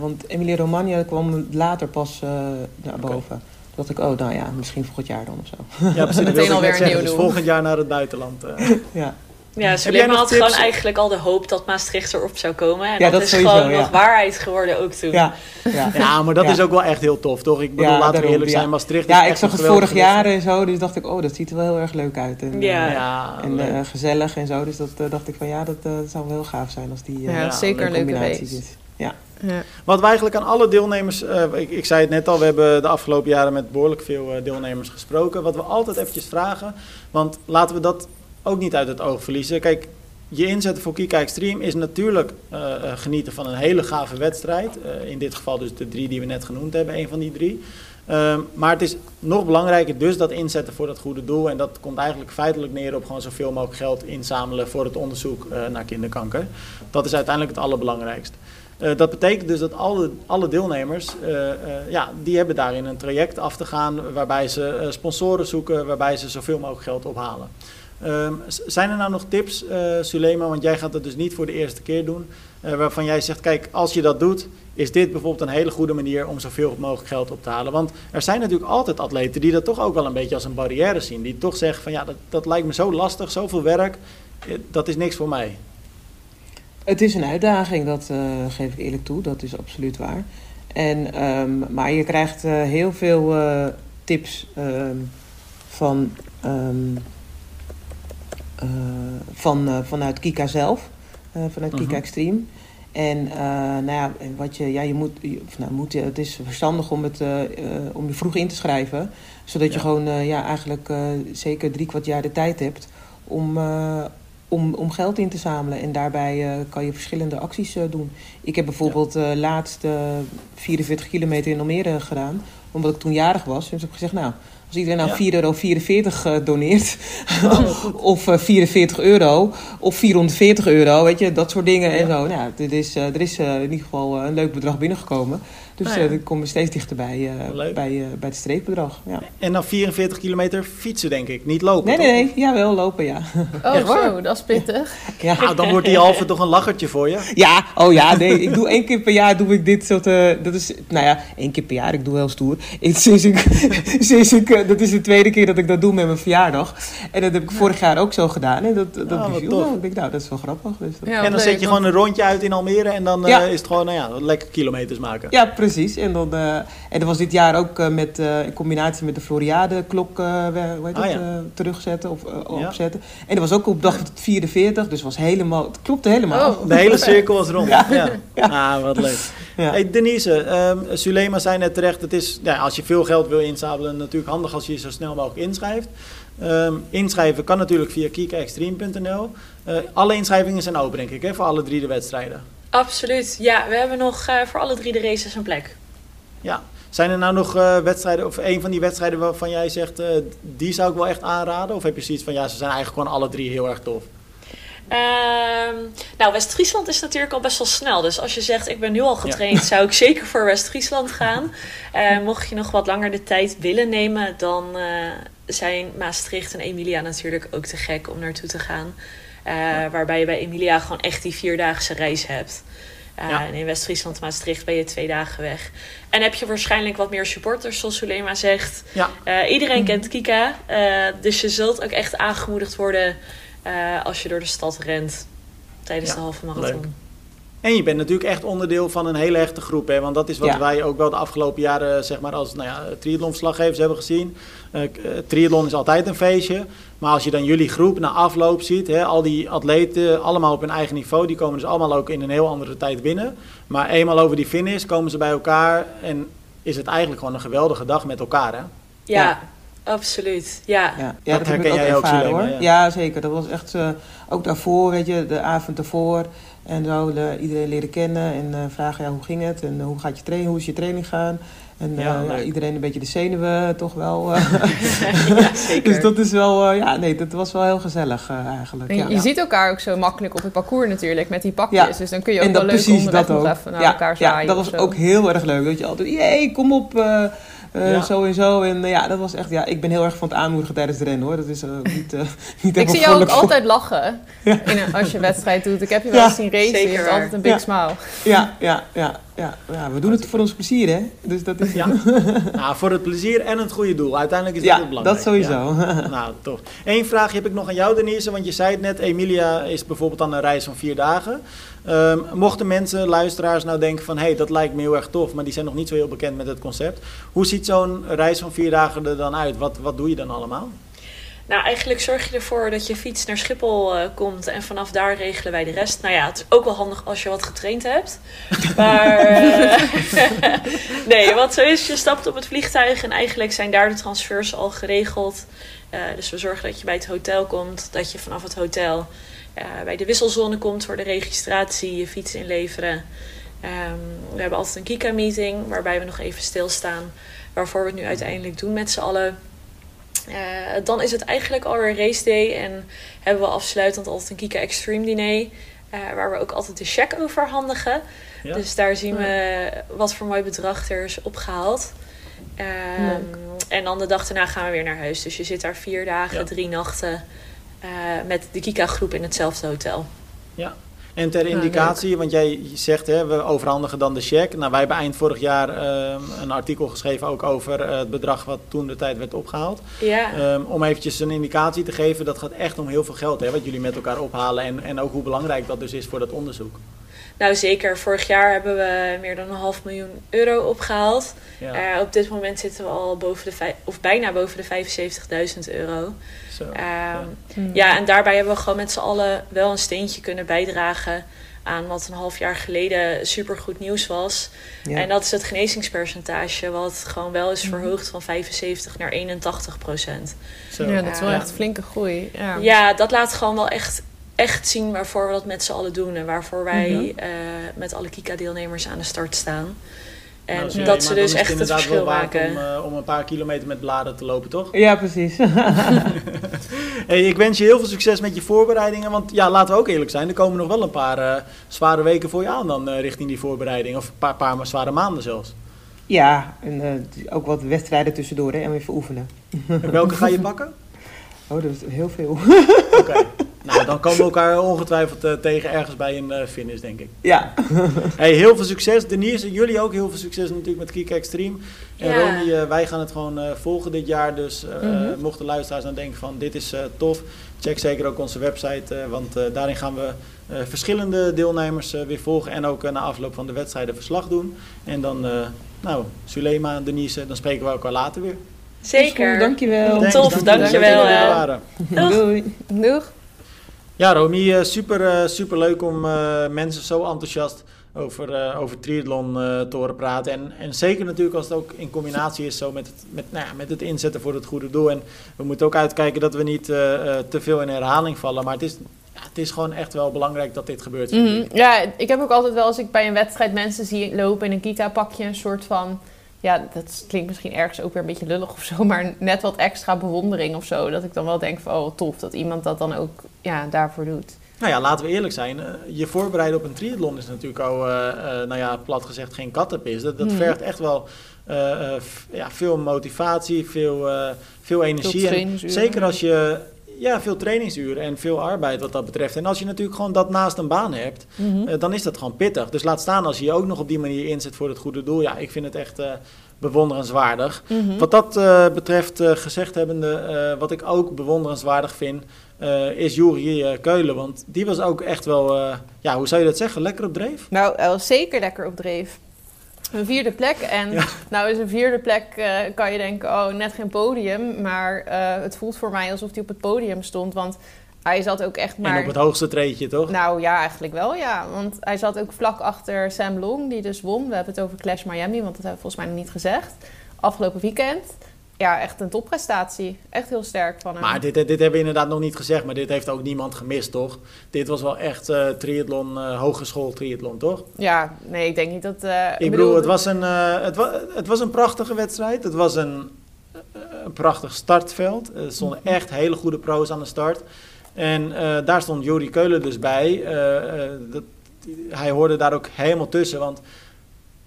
want Emilia Romagna kwam later pas eh, naar boven. Dacht ik, oh, nou ja, misschien volgend jaar dan of zo. Ja, precies. dat Meteen alweer een zeggen. nieuw Dus doel. volgend jaar naar het buitenland. eh. ja. Ja, Suleiman had tips? gewoon eigenlijk al de hoop dat Maastricht erop zou komen. En Ja, dat, dat is sowieso, gewoon ja. nog waarheid geworden ook toen. Ja, ja. Ja, maar dat Ja. is ook wel echt heel tof, toch? Ik bedoel, Ja, laten we eerlijk ja. zijn, Maastricht is ja, ik zag het vorig jaar en zo, dus dacht ik, oh, dat ziet er wel heel erg leuk uit. En, Ja. eh, Ja, en leuk. eh, gezellig en zo, dus dat dacht ik van ja, dat zou wel heel gaaf zijn als die Ja, Ja, zeker een leuke combinatie is. Ja. Ja. Wat we eigenlijk aan alle deelnemers, eh, ik, ik zei het net al, we hebben de afgelopen jaren met behoorlijk veel eh, deelnemers gesproken. Wat we altijd eventjes vragen, want laten we dat ook niet uit het oog verliezen. Kijk, je inzetten voor Kika Extreme is natuurlijk eh, genieten van een hele gave wedstrijd. Eh, in dit geval dus de drie die we net genoemd hebben, een van die drie. Ehm, maar het is nog belangrijker dus dat inzetten voor dat goede doel. En dat komt eigenlijk feitelijk neer op gewoon zoveel mogelijk geld inzamelen voor het onderzoek eh, naar kinderkanker. Dat is uiteindelijk het allerbelangrijkst. Eh, dat betekent dus dat alle, alle deelnemers, eh, ja, die hebben daarin een traject af te gaan waarbij ze sponsoren zoeken, waarbij ze zoveel mogelijk geld ophalen. Ehm, zijn er nou nog tips, Sulema, want jij gaat het dus niet voor de eerste keer doen, waarvan jij zegt, kijk, als je dat doet, is dit bijvoorbeeld een hele goede manier om zoveel mogelijk geld op te halen. Want er zijn natuurlijk altijd atleten die dat toch ook wel een beetje als een barrière zien, die toch zeggen van ja, dat, dat lijkt me zo lastig, zoveel werk, dat is niks voor mij. Het is een uitdaging, dat eh, geef ik eerlijk toe, dat is absoluut waar. En, ehm, maar je krijgt eh, heel veel eh, tips ehm, van, ehm, eh, van, vanuit Kika zelf, vanuit Kika Mhm. Extreme. En nou ja, wat je, ja, je moet, je- nou, moet, het is verstandig om, het, om je vroeg in te schrijven, zodat je gewoon ja, eigenlijk zeker drie kwart jaar de tijd hebt om, om, om geld in te zamelen. En daarbij eh, kan je verschillende acties eh, doen. Ik heb bijvoorbeeld eh laatst eh, 44 kilometer in Almere gedaan, omdat ik toen jarig was. Dus heb ik gezegd, nou, als iedereen nou Ja. 4,44 euro doneert, of eh, 44 euro, of 440 euro, weet je, dat soort dingen en Ja. zo. Nou, er is, er is in ieder geval een leuk bedrag binnengekomen. Dus Nou ja. eh, dan kom je steeds dichterbij eh, bij, eh, bij het streepbedrag. Ja. En dan 44 kilometer fietsen, denk ik. Niet lopen. Nee, toch? nee, nee. Jawel, lopen, ja. Oh, Echt waar? zo, dat is pittig. ja. Nou, dan wordt die halve toch een lachertje voor je. Ja, oh ja, nee. Ik doe één keer per jaar doe ik dit soort... eh, dat is, nou ja, één keer per jaar. Ik doe heel stoer. Ik, sinds ik, sinds ik, dat is de tweede keer dat ik dat doe met mijn verjaardag. En dat heb ik vorig jaar ook zo gedaan. En dat, dat wat beviel me. Ik denk, nou, dat is wel grappig. Dus dat- Ja, en dan leuk, zet je want- gewoon een rondje uit in Almere en dan eh, Ja. is het gewoon, nou ja, lekker kilometers maken. Ja, precies. En, dan, eh, en dat was dit jaar ook eh, met, eh, in combinatie met de Floriade-klok hoe heet Ah, dat, ja. eh, terugzetten of Ja. opzetten. En dat was ook op dag 44, dus was helemaal, het klopte helemaal. Oh. De hele cirkel was rond. Ja. Ja. Ah, wat leuk. Ja. Hey Denise, ehm Sulema zei net terecht, het is, ja, als je veel geld wil inzamelen, natuurlijk handig als je je zo snel mogelijk inschrijft. Ehm, inschrijven kan natuurlijk via kikaextreme.nl. Eh alle inschrijvingen zijn open, denk ik, hè, voor alle drie de wedstrijden. Absoluut. Ja, we hebben nog eh, voor alle drie de races een plek. Ja. Zijn er nou nog eh, wedstrijden, of een van die wedstrijden waarvan jij zegt, eh, die zou ik wel echt aanraden? Of heb je zoiets van, ja, ze zijn eigenlijk gewoon alle drie heel erg tof? Ehm, nou, West-Friesland is natuurlijk al best wel snel. Dus als je zegt, ik ben nu al getraind, zou ik zeker voor West-Friesland gaan. Mocht je nog wat langer de tijd willen nemen, dan zijn Maastricht en Emilia natuurlijk ook te gek om naartoe te gaan. Eh, Waarbij je bij Emilia gewoon echt die vierdaagse reis hebt. Eh, Ja. En in West-Friesland, Maastricht ben je twee dagen weg. En heb je waarschijnlijk wat meer supporters, zoals Sulema zegt. Ja. Eh, iedereen kent Kika, dus je zult ook echt aangemoedigd worden als je door de stad rent tijdens Ja, de halve leuk. En je bent natuurlijk echt onderdeel van een hele echte groep. Hè? Want dat is wat Ja. wij ook wel de afgelopen jaren zeg maar, als nou ja, triathlonverslaggevers hebben gezien. Eh, eh, triathlon is altijd een feestje. Maar als je dan jullie groep na afloop ziet, hè, al die atleten allemaal op hun eigen niveau, die komen dus allemaal ook in een heel andere tijd binnen. Maar eenmaal over die finish komen ze bij elkaar en is het eigenlijk gewoon een geweldige dag met elkaar. Hè? Ja, Ja. absoluut. Ja. Ja, Dat ja dat, heb herken ik ook jij ook, ervaren hoor. ja. Ja. zeker. Dat was echt eh, ook daarvoor, weet je, de avond ervoor. En zo de- iedereen leren kennen en eh, vragen ja, hoe ging het en eh, hoe gaat je trainen, hoe is je training gaan. En eh, Ja, iedereen een beetje de zenuwen toch wel. eh. ja, zeker. dus dat is wel, eh, ja, nee, dat was wel heel gezellig eigenlijk. En ja. je ziet elkaar ook zo makkelijk op het parcours natuurlijk, met die pakjes. Ja. Dus dan kun je ook en wel leuk precies onderweg dat nog ook. even naar ja, elkaar zwaaien. ja, dat was ook heel erg leuk. Dat je altijd, jee, kom op, eh, Ja. zo en zo. En eh, ja, dat was echt, ja, ik ben heel erg van het aanmoedigen tijdens de rennen hoor. Dat is eh, niet, eh niet Ik zie jou ook voor- altijd lachen in een, als je wedstrijd doet. Ik heb je wel eens zien racen. Je hebt waar. altijd een big Ja. smile. Ja, ja, ja, ja, ja, we doen het voor ons plezier hè. Dus dat is Ja. nou, voor het plezier en het goede doel. Uiteindelijk is dat ja het belangrijk. dat sowieso. Nou, tof. Eén vraagje heb ik nog aan jou, Denise. Want je zei het net, Emilia is bijvoorbeeld aan een reis van vier dagen. Ehm, mochten mensen, luisteraars nou denken van... hé, hey, dat lijkt me heel erg tof, maar die zijn nog niet zo heel bekend met het concept. Hoe ziet zo'n reis van vier dagen er dan uit? Wat, wat doe je dan allemaal? Nou, eigenlijk zorg je ervoor dat je fiets naar Schiphol eh, komt en vanaf daar regelen wij de rest. Nou ja, het is ook wel handig als je wat getraind hebt. Maar eh, nee, wat zo is, je stapt op het vliegtuig en eigenlijk zijn daar de transfers al geregeld. Eh, dus we zorgen dat je bij het hotel komt, dat je vanaf het hotel bij de wisselzone komt voor de registratie, je fiets inleveren. Ehm, we hebben altijd een Kika-meeting waarbij we nog even stilstaan waarvoor we het nu uiteindelijk doen met z'n allen. Eh, dan is het eigenlijk alweer race day en hebben we afsluitend altijd een Kika Extreme diner. eh, waar we ook altijd de check overhandigen. Ja? Dus daar zien we wat voor mooi bedrag er is opgehaald. Ehm, en dan de dag daarna gaan we weer naar huis. Dus je zit daar vier dagen, Ja. drie nachten eh, met de Kika-groep in hetzelfde hotel. Ja. En ter Ja, indicatie, want jij zegt hè, we overhandigen dan de check. Nou, wij hebben eind vorig jaar ehm, een artikel geschreven ook over eh, het bedrag wat toen de tijd werd opgehaald. Ja, Ehm, om eventjes een indicatie te geven, dat gaat echt om heel veel geld, hè, wat jullie met elkaar ophalen. En, en ook hoe belangrijk dat dus is voor dat onderzoek. Nou zeker. Vorig jaar hebben we meer dan een half miljoen euro opgehaald. Ja, Eh, op dit moment zitten we al boven de of bijna boven de 75.000 euro. zo. Ehm, Hmm. Ja, en daarbij hebben we gewoon met z'n allen wel een steentje kunnen bijdragen aan wat een half jaar geleden supergoed nieuws was. Ja. En dat is het genezingspercentage, wat gewoon wel is verhoogd van 75 naar 81 procent. Zo. Ja, dat is wel echt flinke groei. Ja. Ja, dat laat gewoon wel echt, echt zien waarvoor we dat met z'n allen doen en waarvoor wij Mhm. eh, met alle Kika-deelnemers aan de start staan. En Nou, sorry, dat ze dus het echt het inderdaad verschil maken. Om, eh, om een paar kilometer met bladen te lopen, toch? Ja, precies. Hey, ik wens je heel veel succes met je voorbereidingen. Want ja, laten we ook eerlijk zijn, er komen nog wel een paar eh, zware weken voor je aan dan eh, richting die voorbereiding. Of een paar, paar zware maanden zelfs. Ja, en eh, ook wat wedstrijden tussendoor hè, en even oefenen. En welke ga je pakken? Oh, dat is heel veel. Oké. Nou, dan komen we elkaar ongetwijfeld eh, tegen ergens bij een eh, finish, denk ik. Ja. Hey, heel veel succes. Denise, jullie ook heel veel succes natuurlijk met Kika Extreme. En Ja. Romy, eh, wij gaan het gewoon eh, volgen dit jaar. Dus eh, Mhm. mochten luisteraars dan denken van dit is eh, tof, check zeker ook onze website. eh, want eh, daarin gaan we eh, verschillende deelnemers eh, weer volgen. En ook na afloop van de wedstrijden verslag doen. En dan, eh, nou, Sulema, Denise, dan spreken we elkaar later weer. Zeker. Dankjewel. Thanks, Tof, dankjewel. Doeg. Doei. Doeg. Ja, Romy, eh, super, eh, super leuk om eh, mensen zo enthousiast over, over triathlon te horen praten. En, en zeker natuurlijk als het ook in combinatie is zo met het, met, nou ja, met het inzetten voor het goede doel. En we moeten ook uitkijken dat we niet te veel in herhaling vallen. Maar het is, ja, het is gewoon echt wel belangrijk dat dit gebeurt. Mhm. Ja, ik heb ook altijd wel als ik bij een wedstrijd mensen zie lopen in een Kika-pakje, een soort van. Ja, dat klinkt misschien ergens ook weer een beetje lullig of zo, maar net wat extra bewondering of zo. Dat ik dan wel denk van, oh tof dat iemand dat dan ook ja, daarvoor doet. Nou ja, laten we eerlijk zijn. eh, je voorbereiden op een triathlon is natuurlijk al, eh, eh, nou ja, plat gezegd, geen kattenpis. Dat, dat Mhm. vergt echt wel ja, veel motivatie, veel, veel energie. Veel En zeker als je, ja, veel trainingsuren en veel arbeid wat dat betreft. En als je natuurlijk gewoon dat naast een baan hebt, Mhm. eh, dan is dat gewoon pittig. Dus laat staan als je je ook nog op die manier inzet voor het goede doel. Ja, ik vind het echt eh, bewonderenswaardig. Mhm. Wat dat eh, betreft, gezegd hebbende, wat ik ook bewonderenswaardig vind, is Juri Keulen. Want die was ook echt wel, ja, hoe zou je dat zeggen, lekker op dreef? Nou, hij was zeker lekker op dreef. Een vierde plek. En Ja. nou is een vierde plek, eh, kan je denken, oh, net geen podium. Maar eh, het voelt voor mij alsof hij op het podium stond. Want hij zat ook echt maar... En op het hoogste treedje, toch? Nou ja, eigenlijk wel ja. Want hij zat ook vlak achter Sam Long, die dus won. We hebben het over Clash Miami, want dat hebben we volgens mij nog niet gezegd. Afgelopen weekend. Ja, echt een topprestatie. Echt heel sterk van hem. Maar dit, dit hebben we inderdaad nog niet gezegd, maar dit heeft ook niemand gemist, toch? Dit was wel echt eh triathlon, eh, hogeschool triathlon, toch? Ja, nee, ik denk niet dat... eh, Ik bedoel, het was, een, het, wa het was een prachtige wedstrijd. Het was een, een prachtig startveld. Er stonden Mhm. echt hele goede pro's aan de start. En daar stond Jori Keulen dus bij. Dat, hij hoorde daar ook helemaal tussen, want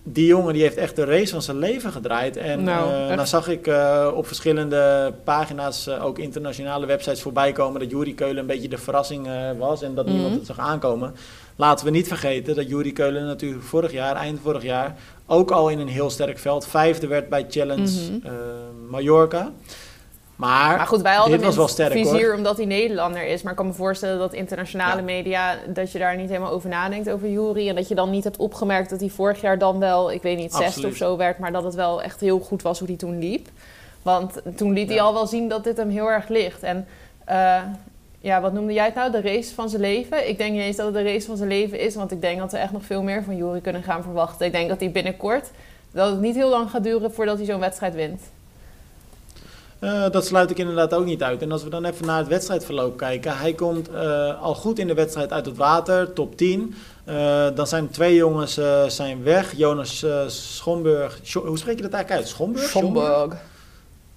die jongen die heeft echt de race van zijn leven gedraaid. En Nou, nou zag ik eh, op verschillende pagina's, eh, ook internationale websites voorbij komen... dat Juri Keulen een beetje de verrassing eh, was en dat Mhm. niemand het zag aankomen. Laten we niet vergeten dat Juri Keulen natuurlijk vorig jaar, eind vorig jaar... ook al in een heel sterk veld vijfde werd bij Challenge Mhm. eh, Mallorca. Maar, Maar goed, wij hadden dit was wel vizier hoor. omdat hij Nederlander is. Maar ik kan me voorstellen dat internationale Ja. media... dat je daar niet helemaal over nadenkt, over Jury. En dat je dan niet hebt opgemerkt dat hij vorig jaar dan wel... ik weet niet, zesde Absoluut. of zo werd. Maar dat het wel echt heel goed was hoe hij toen liep. Want toen liet hij al wel zien dat dit hem heel erg ligt. En eh, ja, wat noemde jij het nou? De race van zijn leven? Ik denk niet eens dat het de race van zijn leven is. Want ik denk dat we echt nog veel meer van Jury kunnen gaan verwachten. Ik denk dat hij binnenkort... dat het niet heel lang gaat duren voordat hij zo'n wedstrijd wint. Eh, dat sluit ik inderdaad ook niet uit. En als we dan even naar het wedstrijdverloop kijken. Hij komt eh, al goed in de wedstrijd uit het water, top 10. Eh, dan zijn twee jongens zijn weg. Jonas Schomburg. Scho- hoe spreek je dat eigenlijk uit? Schomburg? Schomburg.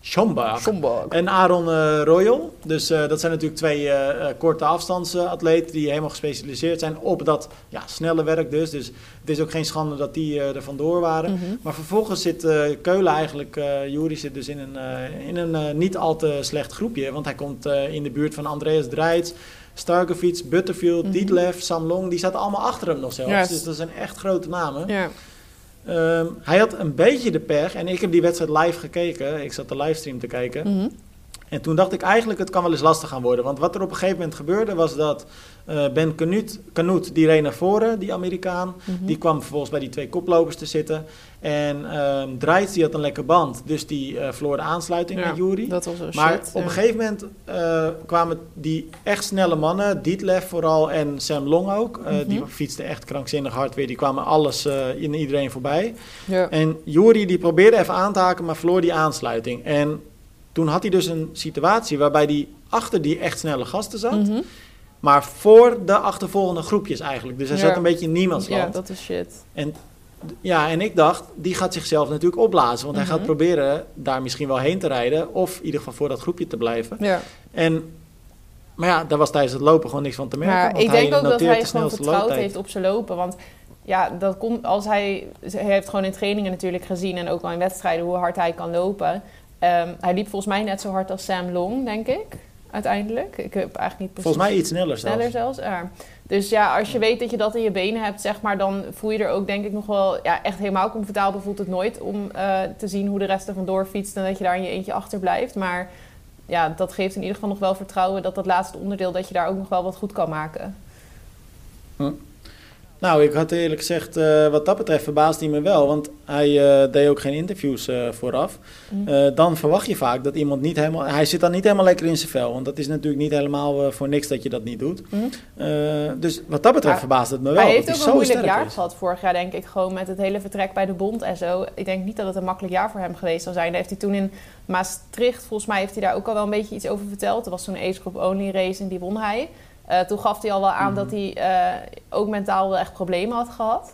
Schomburg. En Aaron eh, Royal. Dus eh, dat zijn natuurlijk twee eh, korte afstandsatleten die helemaal gespecialiseerd zijn op dat ja, snelle werk dus. Dus het is ook geen schande dat die er vandoor waren. Mhm. Maar vervolgens zit Keulen eigenlijk, eh Jury zit dus in een, in een niet al te slecht groepje. Want hij komt in de buurt van Andreas Dreitz, Starkovic, Butterfield, Mhm. Dietlef, Sam Long. Die zaten allemaal achter hem nog zelfs. Dus dat zijn echt grote namen. Ja. Ehm, hij had een beetje de pech. En ik heb die wedstrijd live gekeken. Ik zat de livestream te kijken. Mhm. En toen dacht ik eigenlijk, het kan wel eens lastig gaan worden. Want wat er op een gegeven moment gebeurde, was dat eh, Ben Canute, Canute, die reed naar voren, die Amerikaan. Mhm. Die kwam vervolgens bij die twee koplopers te zitten. En Dreitz, die had een lekke band. Dus die eh, verloor de aansluiting Ja, met Jury. Dat was een Maar shit. op ja. een gegeven moment eh, kwamen die echt snelle mannen, Dietlef vooral en Sam Long ook. Mhm. Die fietsten echt krankzinnig hard weer. Die kwamen alles in iedereen voorbij. Ja. En Juri die probeerde even aan te haken, maar verloor die aansluiting. En toen had hij dus een situatie waarbij hij achter die echt snelle gasten zat. Mhm. Maar voor de achtervolgende groepjes eigenlijk. Dus hij Ja. zat een beetje in niemandsland. ja, dat is shit. En ja, en ik dacht, die gaat zichzelf natuurlijk opblazen. Want hij Mhm. gaat proberen daar misschien wel heen te rijden. Of in ieder geval voor dat groepje te blijven. Ja. En, maar ja, daar was tijdens het lopen gewoon niks van te merken. Maar ik denk ook dat hij gewoon vertrouwd looptijd. heeft op zijn lopen. Want ja, dat komt als hij, hij heeft gewoon in trainingen natuurlijk gezien en ook al in wedstrijden hoe hard hij kan lopen. Ehm, hij liep volgens mij net zo hard als Sam Long, denk ik, uiteindelijk. Ik heb eigenlijk niet precies... Volgens mij iets sneller zelfs. Sneller zelfs, ja. Dus ja, als je weet dat je dat in je benen hebt, zeg maar, dan voel je er ook denk ik nog wel ja, echt helemaal comfortabel. Voelt het nooit om eh, te zien hoe de rest er vandoor fietst en dat je daar in je eentje achterblijft. Maar ja, dat geeft in ieder geval nog wel vertrouwen dat dat laatste onderdeel, dat je daar ook nog wel wat goed kan maken. Hm. Nou, ik had eerlijk gezegd, uh, wat dat betreft verbaasde hij me wel. Want hij uh, deed ook geen interviews uh, vooraf. Mm. dan verwacht je vaak dat iemand niet helemaal... Hij zit dan niet helemaal lekker in zijn vel. Want dat is natuurlijk niet helemaal voor niks dat je dat niet doet. Mm. dus wat dat betreft verbaasde het me wel. Hij heeft ook een moeilijk jaar is. gehad vorig jaar, denk ik. Gewoon met het hele vertrek bij de bond en zo. Ik denk niet dat het een makkelijk jaar voor hem geweest zou zijn. Daar heeft hij toen in Maastricht, volgens mij heeft hij daar ook al wel een beetje iets over verteld. Er was zo'n age group only race en die won hij. Uh, toen gaf hij al wel aan dat hij uh, ook mentaal wel echt problemen had gehad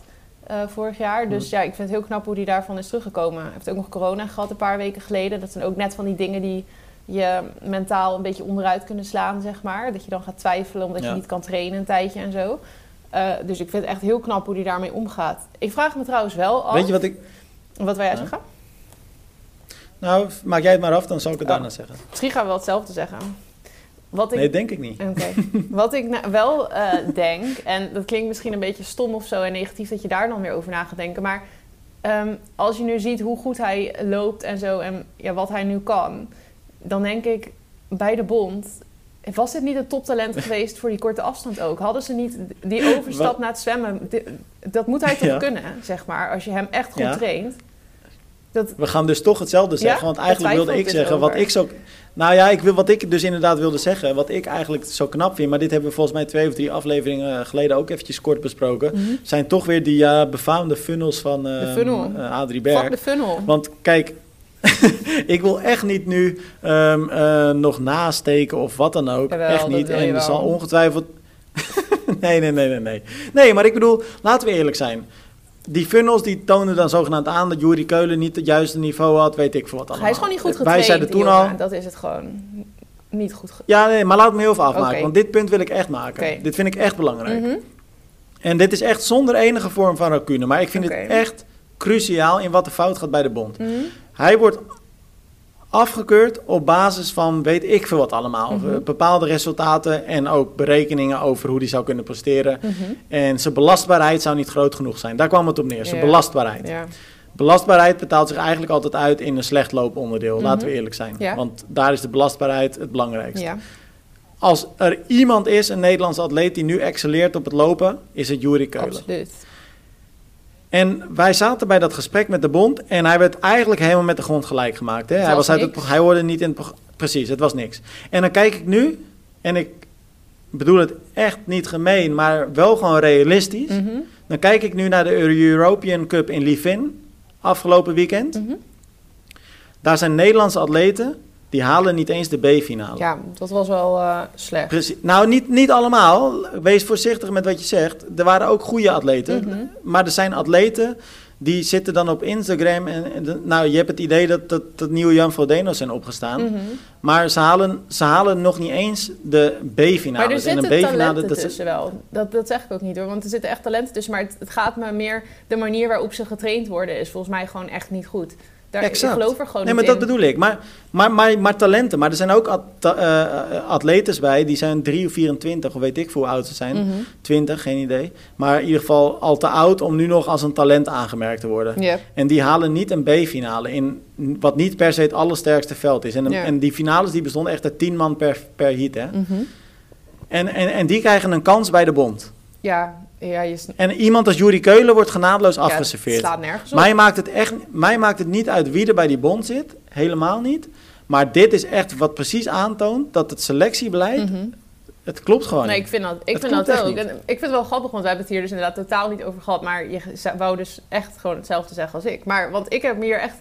uh, vorig jaar. Dus ja, ik vind het heel knap hoe hij daarvan is teruggekomen. Hij heeft ook nog corona gehad een paar weken geleden. Dat zijn ook net van die dingen die je mentaal een beetje onderuit kunnen slaan, zeg maar. Dat je dan gaat twijfelen omdat ja. je niet kan trainen een tijdje en zo. dus ik vind het echt heel knap hoe hij daarmee omgaat. Ik vraag me trouwens wel af... Weet je wat ik... Wat wil jij zeggen? Nou, maak jij het maar af, dan zal ik het oh. daarna zeggen. Misschien gaan we wel hetzelfde zeggen. Wat ik, nee, denk ik niet. Okay. Wat ik nou wel uh, denk, en dat klinkt misschien een beetje stom of zo en negatief dat je daar dan weer over na gaat denken, maar um, als je nu ziet hoe goed hij loopt en zo en ja, wat hij nu kan, dan denk ik bij de bond. Was dit niet een toptalent geweest voor die korte afstand ook? Hadden ze niet die overstap naar het zwemmen? Dat moet hij toch ja. kunnen, zeg maar, als je hem echt goed ja. traint. Dat... We gaan dus toch hetzelfde zeggen, want eigenlijk wilde ik zeggen wat ik zo. Nou ja, ik wil, wat ik dus inderdaad wilde zeggen, wat ik eigenlijk zo knap vind, maar dit hebben we volgens mij twee of drie afleveringen geleden ook eventjes kort besproken, mm -hmm. zijn toch weer die uh, befaamde funnels van uh, funnel. Uh, Adrie Berg. Fuck de funnel. Want kijk, ik wil echt niet nu um, uh, nog nasteken of wat dan ook. Jawel, echt niet. En er zal ongetwijfeld. nee, nee, nee, nee, nee. Nee, maar ik bedoel, laten we eerlijk zijn die funnels die toonden dan zogenaamd aan dat Jurie Keulen niet het juiste niveau had, weet ik veel wat allemaal. Hij is gewoon niet goed getraind. Wij zeiden toen al. Dat is het gewoon niet goed. Ja, nee, maar laat me heel veel afmaken, okay. want dit punt wil ik echt maken. Okay. Dit vind ik echt belangrijk. Mm -hmm. En dit is echt zonder enige vorm van racune, maar ik vind okay. het echt cruciaal in wat er fout gaat bij de bond. Mm -hmm. Hij wordt afgekeurd op basis van weet ik veel wat allemaal. Mhm. Mm-hmm. Bepaalde resultaten en ook berekeningen over hoe die zou kunnen presteren. Mm-hmm. En zijn belastbaarheid zou niet groot genoeg zijn. Daar kwam het op neer, zijn belastbaarheid. Belastbaarheid betaalt zich eigenlijk altijd uit in een slecht looponderdeel, laten we eerlijk zijn. Mhm. Want daar is de belastbaarheid het belangrijkste. Als er iemand is, een Nederlandse atleet, die nu excelleert op het lopen, is het Juri Keulen. Absoluut. En wij zaten bij dat gesprek met de bond en hij werd eigenlijk helemaal met de grond gelijk gemaakt. Hè? Hij, was uit het, hij hoorde niet in het Precies, het was niks. En dan kijk ik nu, en ik bedoel het echt niet gemeen, maar wel gewoon realistisch. Mhm. Dan kijk ik nu naar de European Cup in Livin afgelopen weekend. Mhm. Daar zijn Nederlandse atleten, die halen niet eens de B-finale. Ja, dat was wel eh, slecht. Precies. Nou, niet, niet allemaal. Wees voorzichtig met wat je zegt. Er waren ook goede atleten. Mhm. Maar er zijn atleten die zitten dan op Instagram. En, nou, je hebt het idee dat, dat, dat nieuwe Jan Frodeno's zijn opgestaan. Mhm. Maar ze halen, ze halen nog niet eens de B-finale. Maar er en een zitten talenten dat tussen wel. Dat, dat zeg ik ook niet hoor. Want er zitten echt talenten tussen. Maar het, het gaat me meer... De manier waarop ze getraind worden is volgens mij gewoon echt niet goed. Daar, Exact. Ik geloof er gewoon Nee, maar dat bedoel ik. Maar, maar, maar, maar talenten. Maar er zijn ook at, ta- eh, atletes bij. Die zijn 3 of 24. Of weet ik veel hoe oud ze zijn. Mhm. 20, geen idee. Maar in ieder geval al te oud om nu nog als een talent aangemerkt te worden. En die halen niet een B-finale in wat niet per se het allersterkste veld is. En, en die finales die bestonden echt uit 10 man per, per heat. Hè? Mhm. En, en, en die krijgen een kans bij de bond. Ja, ja, je sn- En iemand als Jurie Keulen wordt genadeloos ja, het afgeserveerd. slaat nergens op. mij, maakt het echt, mij maakt het niet uit wie er bij die bond zit. Helemaal niet. Maar dit is echt wat precies aantoont dat het selectiebeleid... Mhm. Het klopt gewoon Nee, ik vind dat, ik Het vind dat ook. En ik vind het wel grappig, want we hebben het hier dus inderdaad totaal niet over gehad. Maar je wou dus echt gewoon hetzelfde zeggen als ik. Maar want ik heb me hier echt...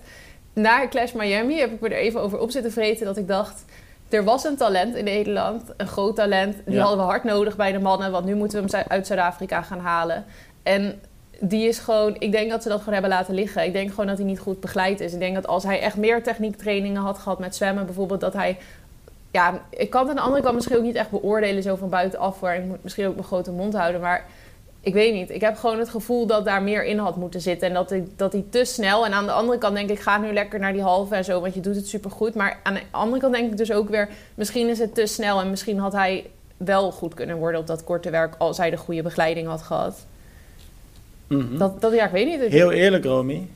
Na Clash Miami heb ik me er even over op zitten vreten dat ik dacht... Er was een talent in Nederland, een groot talent. Die Ja. hadden we hard nodig bij de mannen, want nu moeten we hem uit Zuid-Afrika gaan halen. En die is gewoon, ik denk dat ze dat gewoon hebben laten liggen. Ik denk gewoon dat hij niet goed begeleid is. Ik denk dat als hij echt meer techniektrainingen had gehad met zwemmen, bijvoorbeeld, dat hij ja, ik kan het aan de andere kant misschien ook niet echt beoordelen zo van buitenaf. Waar ik moet misschien ook mijn grote mond houden. Maar ik weet niet. Ik heb gewoon het gevoel dat daar meer in had moeten zitten. En dat hij, dat hij te snel. En aan de andere kant denk ik, ga nu lekker naar die halve en zo. Want je doet het supergoed. Maar aan de andere kant denk ik dus ook weer, misschien is het te snel. En misschien had hij wel goed kunnen worden op dat korte werk. Als hij de goede begeleiding had gehad. Mhm. Dat, dat ja, ik weet niet. Heel eerlijk, Romy.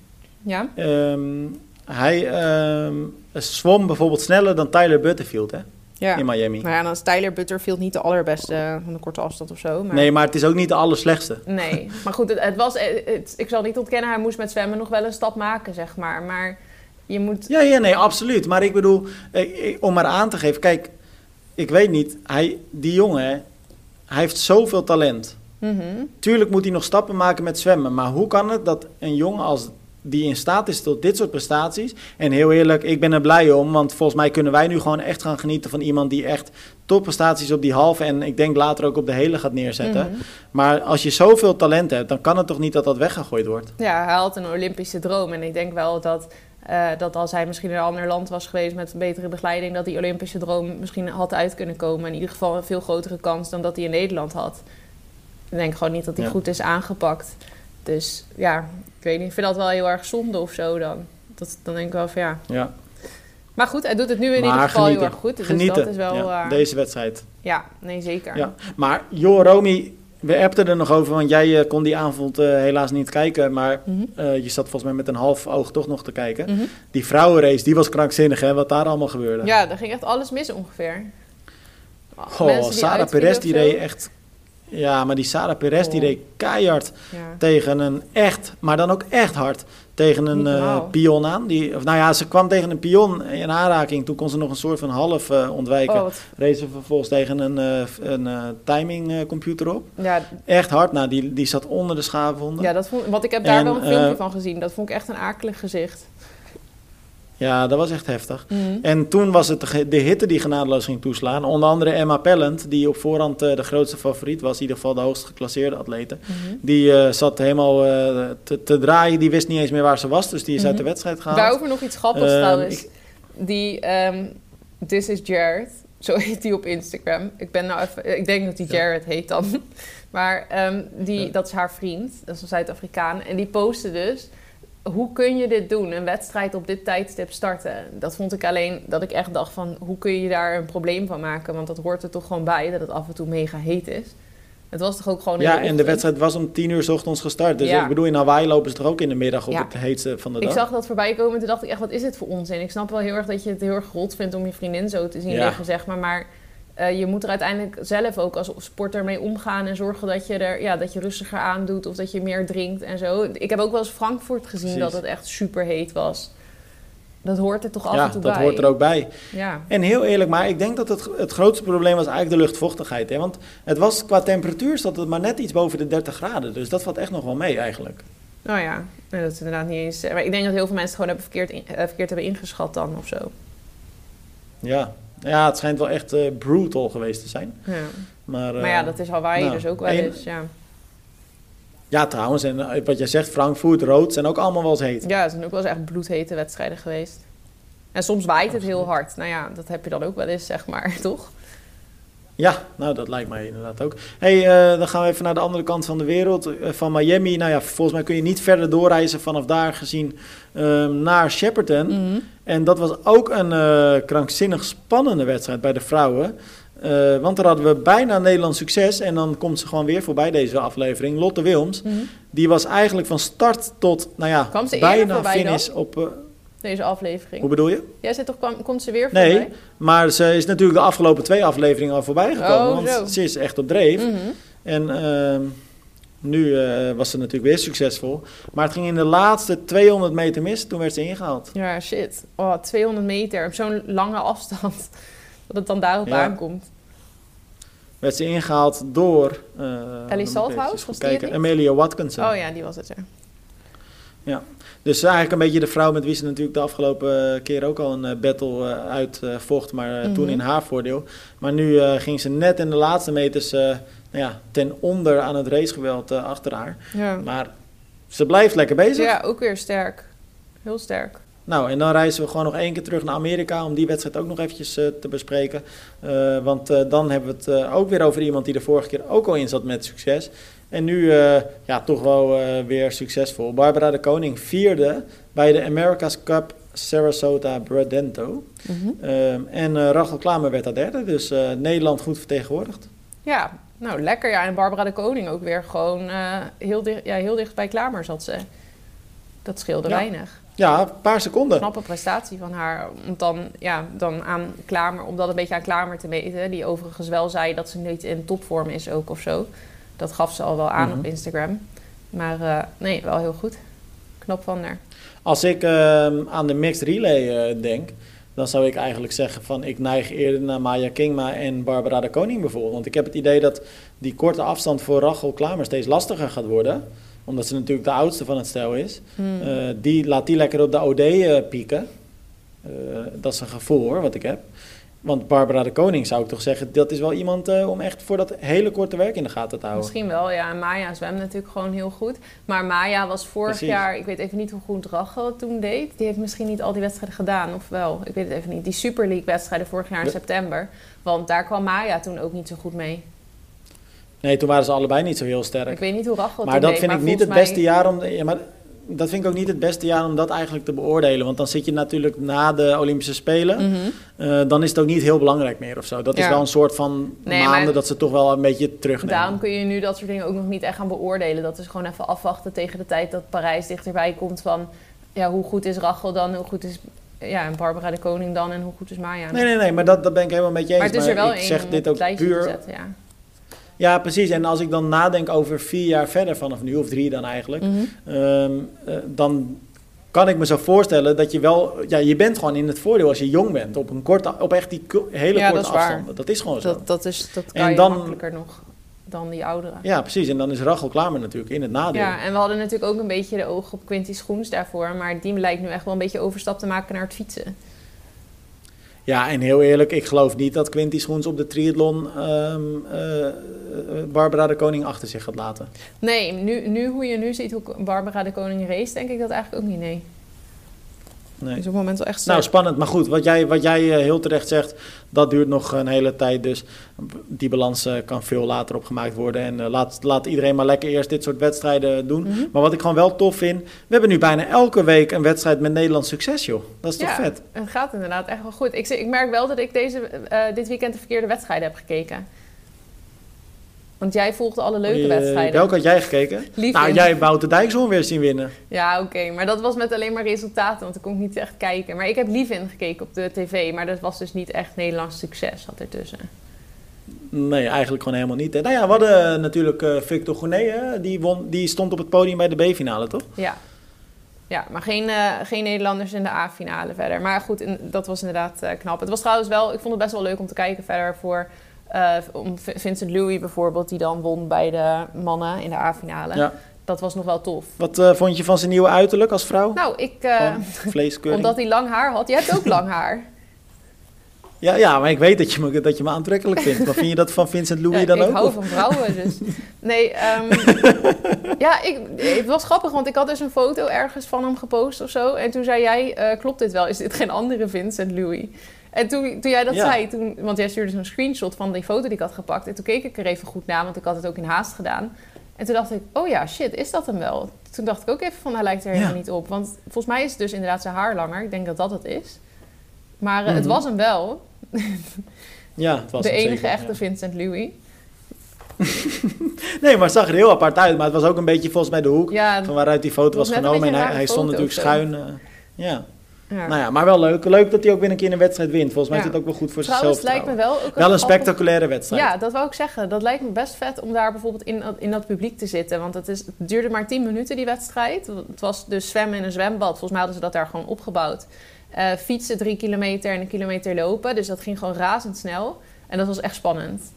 Ja? Ehm, hij ehm, zwom bijvoorbeeld sneller dan Tyler Butterfield hè, Ja. in Miami. Maar ja, dan is Tyler Butterfield niet de allerbeste eh, van de korte afstand of zo. Maar... Nee, maar het is ook niet de allerslechtste. Nee, maar goed, het, het was, het- het- ik zal niet ontkennen, hij moest met zwemmen nog wel een stap maken, zeg maar. Maar je moet... Ja, ja, nee, absoluut. Maar ik bedoel, eh, eh, om maar aan te geven, kijk, ik weet niet, hij, die jongen, hij heeft zoveel talent. Mhm. Tuurlijk moet hij nog stappen maken met zwemmen, maar hoe kan het dat een jongen als die in staat is tot dit soort prestaties. En heel eerlijk, ik ben er blij om, want volgens mij kunnen wij nu gewoon echt gaan genieten van iemand die echt topprestaties op die halve en ik denk later ook op de hele gaat neerzetten. Mhm. Maar als je zoveel talent hebt, dan kan het toch niet dat dat weggegooid wordt. Ja, hij had een Olympische droom. En ik denk wel dat, eh, dat als hij misschien in een ander land was geweest met een betere begeleiding, dat die Olympische droom misschien had uit kunnen komen. In ieder geval een veel grotere kans dan dat hij in Nederland had. Ik denk gewoon niet dat hij Ja. goed is aangepakt. Dus ja, ik weet niet. Ik vind dat wel heel erg zonde of zo dan. Dat, dan denk ik wel van ja. Ja, Maar goed, hij doet het nu in ieder geval genieten. heel erg goed. Dus genieten. dat is wel... ja, eh, deze wedstrijd. Ja, nee, zeker. Ja. Maar joh, Romy, we appten er nog over, want jij eh, kon die avond eh, helaas niet kijken. Maar Mhm. je zat volgens mij met een half oog toch nog te kijken. Mhm. Die vrouwenrace, die was krankzinnig hè, wat daar allemaal gebeurde. Ja, daar ging echt alles mis ongeveer. Die Sarah Perez die reed echt... Ja, maar die Sarah Perez die Oh. reed keihard Ja. tegen een echt, maar dan ook echt hard, tegen een eh, pion aan. Die, of nou ja, ze kwam tegen een pion in aanraking. Toen kon ze nog een soort van half eh, ontwijken. Oh, Reed ze vervolgens tegen een, eh, een eh, timing eh, computer op. ja, Echt hard. Nou, die, die zat onder de schaafwonden. ja, dat vond, want ik heb daar En, wel een filmpje van gezien. Dat vond ik echt een akelig gezicht. Ja, dat was echt heftig. Mhm. En toen was het de, hitte die genadeloos ging toeslaan. Onder andere Emma Pellant, die op voorhand eh, de grootste favoriet was. In ieder geval de hoogst geclasseerde atlete. Mhm. Die eh, zat helemaal eh, te, te draaien. Die wist niet eens meer waar ze was. Dus die is uit de Mhm. wedstrijd gehaald. Daarover nog iets grappigs Ehm, trouwens. ik- Die, ehm This is Jared. Zo heet hij op Instagram. Ik ben nou even... Ik denk dat hij Ja. Jared heet dan. Maar ehm, die, Ja. dat is haar vriend. Dat is een Zuid-Afrikaan. En die postte dus... Hoe kun je dit doen? Een wedstrijd op dit tijdstip starten. Dat vond ik alleen dat ik echt dacht van... Hoe kun je daar een probleem van maken? Want dat hoort er toch gewoon bij dat het af en toe mega heet is. Het was toch ook gewoon Ja, en de wedstrijd was om tien uur 's ochtends gestart. Dus Ja. ik bedoel, in Hawaii lopen ze toch ook in de middag op Ja. het heetste van de Ik dag. zag dat voorbij komen en toen dacht ik echt, wat is dit voor onzin? Ik snap wel heel erg dat je het heel erg rot vindt om je vriendin zo te zien Ja. liggen, zeg maar. Maar eh, je moet er uiteindelijk zelf ook als sporter mee omgaan en zorgen dat je er, ja, dat je rustiger aandoet of dat je meer drinkt en zo. Ik heb ook wel eens Frankfurt gezien Precies. dat het echt super heet was. Dat hoort er toch af ja, en toe dat bij. hoort er ook bij. Ja. En heel eerlijk, maar ik denk dat het, het grootste probleem was eigenlijk de luchtvochtigheid. Hè? Want het was qua temperatuur zat het maar net iets boven de 30 graden. Dus dat valt echt nog wel mee eigenlijk. Nou ja, nee, dat is inderdaad niet eens. Maar ik denk dat heel veel mensen het gewoon hebben verkeerd, in- eh, verkeerd hebben ingeschat dan of zo. Ja, ja het schijnt wel echt eh, brutal geweest te zijn. Ja. Maar, eh, Maar ja, dat is Hawaii nou, dus ook wel eens. Ja. ja, trouwens, en eh, wat jij zegt, Frankfurt, Rood zijn ook allemaal wel eens heet. Ja, het zijn ook wel eens echt bloedhete wedstrijden geweest. En soms waait het heel hard. Nou ja, dat heb je dan ook wel eens, zeg maar, toch? Ja, nou dat lijkt mij inderdaad ook. hey, eh, dan gaan we even naar de andere kant van de wereld, eh, van Miami. Nou ja, volgens mij kun je niet verder doorreizen vanaf daar gezien ehm, naar Shepperton. Mhm. En dat was ook een eh, krankzinnig spannende wedstrijd bij de vrouwen. Want daar hadden we bijna Nederlands succes. En dan komt ze gewoon weer voorbij deze aflevering. Lotte Wilms. Mhm. Die was eigenlijk van start tot, nou ja, bijna finish op... Deze aflevering. hoe bedoel je? Jij zit toch, kwam, komt ze weer Nee, voorbij? Maar ze is natuurlijk de afgelopen twee afleveringen al voorbij gekomen. Oh, want zo. ze is echt op dreef. Mhm. En ehm, nu eh, was ze natuurlijk weer succesvol. Maar het ging in de laatste 200 meter mis. Toen werd ze ingehaald. Ja, shit. Oh, 200 meter op zo'n lange afstand. Dat het dan daarop Ja. aankomt. Werd ze ingehaald door... moet ik Salthouse, was die? Amelia Watkinson. Oh ja, die was het, ja. Dus eigenlijk een beetje de vrouw met wie ze natuurlijk de afgelopen eh, keer ook al een eh, battle eh, uitvocht. maar toen Mhm. in haar voordeel. Maar nu ging ze net in de laatste meters nou ja, ten onder aan het racegeweld achter haar. Ja. Maar ze blijft lekker bezig. ja, ook weer sterk. Heel sterk. Nou, en dan reizen we gewoon nog één keer terug naar Amerika om die wedstrijd ook nog eventjes te bespreken. Want dan hebben we het ook weer over iemand die de vorige keer ook al in zat met succes. En nu uh, ja, toch wel uh, weer succesvol. Barbara de Koning vierde bij de America's Cup Sarasota Bradento. Mm -hmm. en uh, Rachel Klamer werd daar derde. Dus Nederland goed vertegenwoordigd. Ja, nou lekker. Ja. En Barbara de Koning ook weer gewoon heel, dicht, ja, heel dicht bij Klamer zat ze. Dat scheelde ja. weinig. Ja, een paar seconden. Knappe prestatie van haar. Om dan, ja, dan aan Klamer, om dat een beetje aan Klamer te meten. Die overigens wel zei dat ze niet in topvorm is ook of zo. Dat gaf ze al wel aan mm -hmm. op Instagram. Maar uh, nee, wel heel goed. Knap van haar. Als ik uh, aan de mixed relay uh, denk, dan zou ik eigenlijk zeggen van ik neig eerder naar Maya Kingma en Barbara de Koning bijvoorbeeld. Want ik heb het idee dat die korte afstand voor Rachel Klamer steeds lastiger gaat worden omdat ze natuurlijk de oudste van het stel is. Hmm. Uh, die, laat die lekker op de OD pieken. Dat is een gevoel hoor, wat ik heb. Want Barbara de Koning zou ik toch zeggen, dat is wel iemand om echt voor dat hele korte werk in de gaten te houden. Misschien wel, ja. En Maya zwemt natuurlijk gewoon heel goed. Maar Maya was vorig Precies. jaar, ik weet even niet hoe goed Rachel het toen deed. Die heeft misschien niet al die wedstrijden gedaan, of wel? Ik weet het even niet. Die Super League wedstrijden vorig jaar in de... september. Want daar kwam Maya toen ook niet zo goed mee. Nee, toen waren ze allebei niet zo heel sterk. Ik weet niet hoe Rachel Maar dat deed, vind ik niet het beste mij... jaar om... Ja, maar dat vind ik ook niet het beste jaar om dat eigenlijk te beoordelen. Want dan zit je natuurlijk na de Olympische Spelen. Mm -hmm. uh, dan is het ook niet heel belangrijk meer of zo. Dat ja. is wel een soort van nee, maanden dat ze toch wel een beetje terugnemen. Daarom kun je nu dat soort dingen ook nog niet echt gaan beoordelen. Dat is gewoon even afwachten tegen de tijd dat Parijs dichterbij komt van... Ja, hoe goed is Rachel dan? Hoe goed is ja, en Barbara de Koning dan? En hoe goed is Maya? Nee, nee, nee. Maar dat, dat ben ik helemaal met je eens. Maar het is er wel ik zeg dit ook puur... Zetten, ja. Ja, precies. En als ik dan nadenk over vier jaar verder vanaf nu, of drie dan eigenlijk, mm -hmm. um, uh, dan kan ik me zo voorstellen dat je wel, ja, je bent gewoon in het voordeel als je jong bent, op een korte, op echt die hele ja, korte dat. Waar. Dat is gewoon zo. Dat, dat, is, dat kan en je dan, makkelijker nog dan die ouderen. Ja, precies. En dan is Rachel Klamer natuurlijk in het nadeel. Ja, en we hadden natuurlijk ook een beetje de oog op Quinty Schoens daarvoor, maar die lijkt nu echt wel een beetje overstap te maken naar het fietsen. Ja, en heel eerlijk, ik geloof niet dat Quinty Schoens op de triathlon um, uh, Barbara de Koning achter zich gaat laten. Nee, nu, nu hoe je nu ziet hoe Barbara de Koning race, denk ik dat eigenlijk ook niet, nee. Nee. Is op het moment wel echt Nou, spannend. Maar goed, wat jij, wat jij heel terecht zegt, dat duurt nog een hele tijd. Dus die balans uh, kan veel later opgemaakt worden. En uh, laat, laat iedereen maar lekker eerst dit soort wedstrijden doen. Mm -hmm. Maar wat ik gewoon wel tof vind, we hebben nu bijna elke week een wedstrijd met Nederlands succes, joh. Dat is toch ja, vet? het gaat inderdaad echt wel goed. Ik, ik merk wel dat ik deze, uh, dit weekend de verkeerde wedstrijden heb gekeken. Want jij volgde alle leuke Je, wedstrijden. Welke had jij gekeken? Lief nou, jij hebt Wouter Dijkshoorn weer zien winnen. Ja, oké. Okay. Maar dat was met alleen maar resultaten, want ik kon niet echt kijken. Maar ik heb lief in gekeken op de tv. Maar dat was dus niet echt Nederlands succes, had ertussen. Nee, eigenlijk gewoon helemaal niet. Hè. Nou ja, we hadden natuurlijk uh, Victor Gournay, die, won, die stond op het podium bij de B-finale, toch? Ja. Ja, maar geen, uh, geen Nederlanders in de A-finale verder. Maar goed, in, dat was inderdaad knap. Het was trouwens wel, ik vond het best wel leuk om te kijken verder voor... Uh, om Vincent Louis bijvoorbeeld, die dan won bij de mannen in de A-finale. Ja. Dat was nog wel tof. Wat uh, vond je van zijn nieuwe uiterlijk als vrouw? Nou, ik... Uh, omdat hij lang haar had. Je hebt ook lang haar. Ja, ja, maar ik weet dat je me, dat je me aantrekkelijk vindt. Maar vind je dat van Vincent Louis ja, dan ik ook? Ik hou of? van vrouwen, dus... Nee, um, ja, ik, het was grappig, want ik had dus een foto ergens van hem gepost of zo. En toen zei jij, uh, klopt dit wel? Is dit geen andere Vincent Louis? En toen, toen jij dat ja. zei, toen, want jij stuurde zo'n screenshot van die foto die ik had gepakt. En toen keek ik er even goed naar, want ik had het ook in haast gedaan. En toen dacht ik, oh ja, shit, is dat hem wel? Toen dacht ik ook even van, hij lijkt er helemaal ja. niet op. Want volgens mij is het dus inderdaad zijn haar langer. Ik denk dat dat het is. Maar uh, mm -hmm. het was hem wel. ja, het was De enige zeker, echte ja. Vincent Louis. nee, maar het zag er heel apart uit. Maar het was ook een beetje volgens mij de hoek ja, van waaruit die foto was, genomen. En hij, hij stond natuurlijk schuin. Uh, ja. Ja. Nou ja, maar wel leuk. Leuk dat hij ook weer een keer een wedstrijd wint. Volgens mij ja. is het ook wel goed voor Trouwens, zichzelf. lijkt me wel ook wel een spectaculaire wedstrijd. Ja, dat wou ik zeggen. Dat lijkt me best vet om daar bijvoorbeeld in, in dat publiek te zitten. Want het, is, het duurde maar 10 minuten, die wedstrijd. Het was dus zwemmen in een zwembad. Volgens mij hadden ze dat daar gewoon opgebouwd. Uh, fietsen drie kilometer en een kilometer lopen. Dus dat ging gewoon razendsnel. En dat was echt spannend.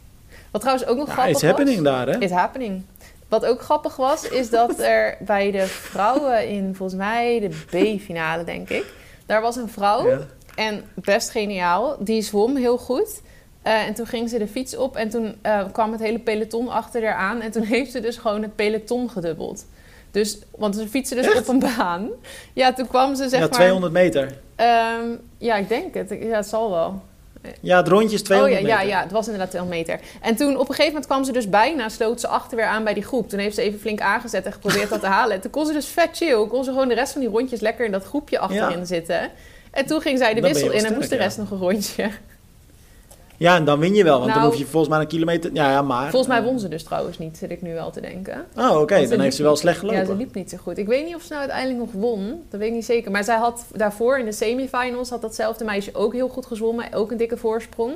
Wat trouwens ook nog ja, grappig is happening was, daar, hè? Is happening. Wat ook grappig was, is dat er bij de vrouwen in volgens mij de B-finale, denk ik. Daar was een vrouw ja. en best geniaal. Die zwom heel goed. Uh, en toen ging ze de fiets op en toen uh, kwam het hele peloton achter haar aan. En toen heeft ze dus gewoon het peloton gedubbeld. Dus, want ze fietsen dus Echt? op een baan. Ja, toen kwam ze zeg ja, 200 maar... meter. Um, ja, ik denk het. Ja, het zal wel. Ja, het rondje is Oh 200 ja, ja, meter. ja, het was inderdaad 200 meter. En toen op een gegeven moment kwam ze dus bijna, sloot ze achter weer aan bij die groep. Toen heeft ze even flink aangezet en geprobeerd dat te halen. En toen kon ze dus vet chill. Kon ze gewoon de rest van die rondjes lekker in dat groepje achterin Ja. zitten. En toen ging zij de Dan wissel in en moest de rest nog een rondje. Ja, en dan win je wel, want dan Nou, hoef je volgens mij een kilometer... Ja, ja maar... Volgens mij won ze dus trouwens niet, zit ik nu wel te denken. Oh, oké, dan heeft ze wel slecht gelopen. Ja, ze liep niet zo goed. Ik weet niet of ze nou uiteindelijk nog won. Dat weet ik niet zeker. Maar zij had daarvoor in de semifinals had datzelfde meisje ook heel goed gezwommen. Ook een dikke voorsprong.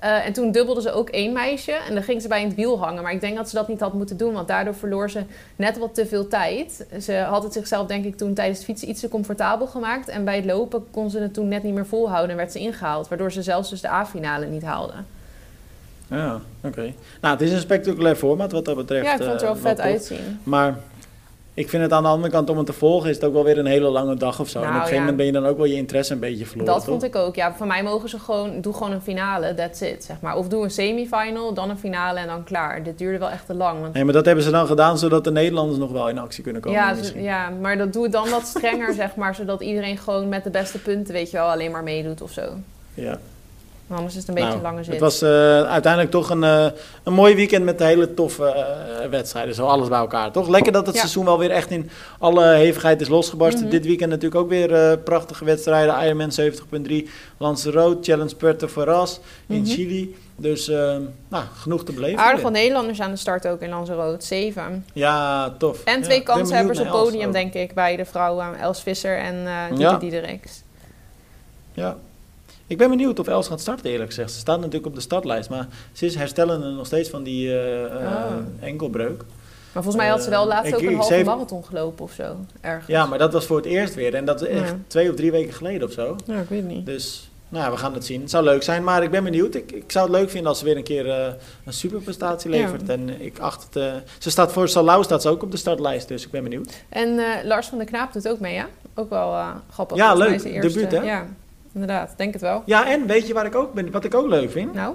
Eh, en toen dubbelde ze ook één meisje. En dan ging ze bij het wiel hangen. Maar ik denk dat ze dat niet had moeten doen. Want daardoor verloor ze net wat te veel tijd. Ze had het zichzelf denk ik toen tijdens het fietsen iets te comfortabel gemaakt. En bij het lopen kon ze het toen net niet meer volhouden. En werd ze ingehaald. Waardoor ze zelfs dus de A-finale niet haalde. Ja, oké. Nou, het is een spectaculair format wat dat betreft. Ja, ik vond het er wel eh, vet uitzien. Maar ik vind het aan de andere kant, om het te volgen, is het ook wel weer een hele lange dag of zo. en op Nou, een gegeven ja. moment ben je dan ook wel je interesse een beetje verloren, Dat toch? vond ik ook. Ja, voor mij mogen ze gewoon... Doe gewoon een finale, that's it, zeg maar. Of doe een semifinal, dan een finale en dan klaar. Dit duurde wel echt te lang. Want, Nee, maar dat hebben ze dan gedaan zodat de Nederlanders nog wel in actie kunnen komen. ja, ja, maar dat doe het dan wat strenger, zeg maar. Zodat iedereen gewoon met de beste punten, weet je wel, alleen maar meedoet of zo. ja. Maar Anders is het een beetje Nou, een lange zit. Het was eh, uiteindelijk toch een, eh, een mooi weekend met hele toffe eh, wedstrijden. Zo alles bij elkaar, toch? Lekker dat het Ja. seizoen wel weer echt in alle hevigheid is losgebarsten. Mhm. Dit weekend natuurlijk ook weer prachtige wedstrijden. Ironman 70.3, Lanzarote, Challenge Puerto Varas in Mhm. Chili. Dus nou, genoeg te beleven. Aardig wat Nederlanders aan de start ook in Lanzarote. Zeven. Ja, tof. En Ja, twee ben kanshebbers op podium, denk ik, bij de vrouwen. Els Visser en eh Diede Ja. Diedericks. Ja. Ik ben benieuwd of Els gaat starten, eerlijk gezegd. Ze staat natuurlijk op de startlijst, maar ze is herstellende nog steeds van die eh, eh, Oh. enkelbreuk. Maar volgens mij had ze wel Eh, laatst ook een halve heeft- marathon gelopen of zo. Ergens. Ja, maar dat was voor het eerst weer. En dat is echt Ja. twee of drie weken geleden of zo. Ja, ik weet niet. Dus nou, we gaan het zien. Het zou leuk zijn, maar ik ben benieuwd. Ik, ik zou het leuk vinden als ze weer een keer eh, een superprestatie Ja. levert. En ik acht het... ze staat voor Salau staat ze ook op de startlijst, dus ik ben benieuwd. En Lars van der Knaap doet ook mee, ja? Ook wel grappig. Ja, leuk. de. Debuut, hè? Ja, inderdaad. Denk het wel. Ja, en weet je waar ik ook ben, wat ik ook leuk vind? Nou,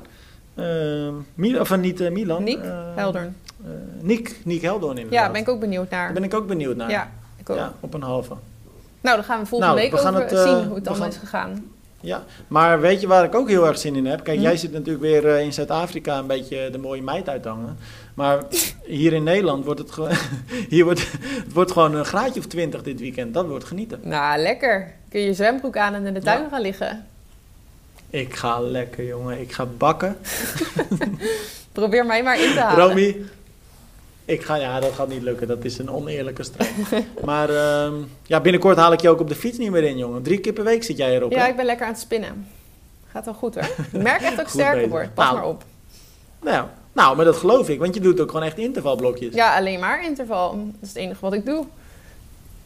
Mil- of eh, niet eh, Milan. Niek eh, Heldern. eh, Niek, Niek Heldoorn inderdaad. Ja, ben ik ook benieuwd naar. Daar ben ik ook benieuwd naar. Ja, ik ook. Ja, op een halve. Nou, dan gaan we volgende Nou, week we over het, zien hoe het gaan- is gegaan. Ja, maar weet je waar ik ook heel erg zin in heb? Kijk, Hm? jij zit natuurlijk weer in Zuid-Afrika een beetje de mooie meid uit te hangen. Maar hier in Nederland wordt het gewoon... hier wordt, het wordt gewoon een graadje of twintig dit weekend. Dat wordt genieten. Nou, lekker. Kun je je zwembroek aan en in de tuin Ja. gaan liggen. Ik ga lekker, jongen. Ik ga bakken. Probeer mij maar in te halen. Romy, ik ga... Ja, dat gaat niet lukken. Dat is een oneerlijke strijd. maar ehm, ja, binnenkort haal ik je ook op de fiets niet meer in, jongen. Drie keer per week zit jij erop, Ja, hè? ik ben lekker aan het spinnen. Gaat wel goed hoor. Ik merk echt dat ik Goed sterker word. Pas Nou. maar op. Nou, nou, maar dat geloof ik. Want je doet ook gewoon echt intervalblokjes. Ja, alleen maar interval. Dat is het enige wat ik doe.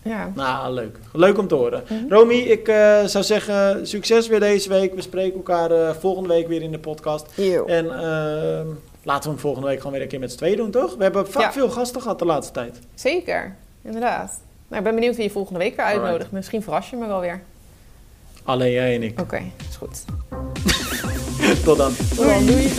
Ja. Nou, leuk. Leuk om te horen. Mhm. Romy, ik eh, zou zeggen, succes weer deze week. We spreken elkaar eh, volgende week weer in de podcast. En ehm, laten we hem volgende week gewoon weer een keer met z'n tweeën doen, toch? We hebben vaak Ja. veel gasten gehad de laatste tijd. Zeker, inderdaad. Nou, ik ben benieuwd wie je volgende week weer Alright. uitnodigt. Misschien verras je me wel weer. Alleen jij en ik. Oké, is goed. Tot dan. Tot dan, doei.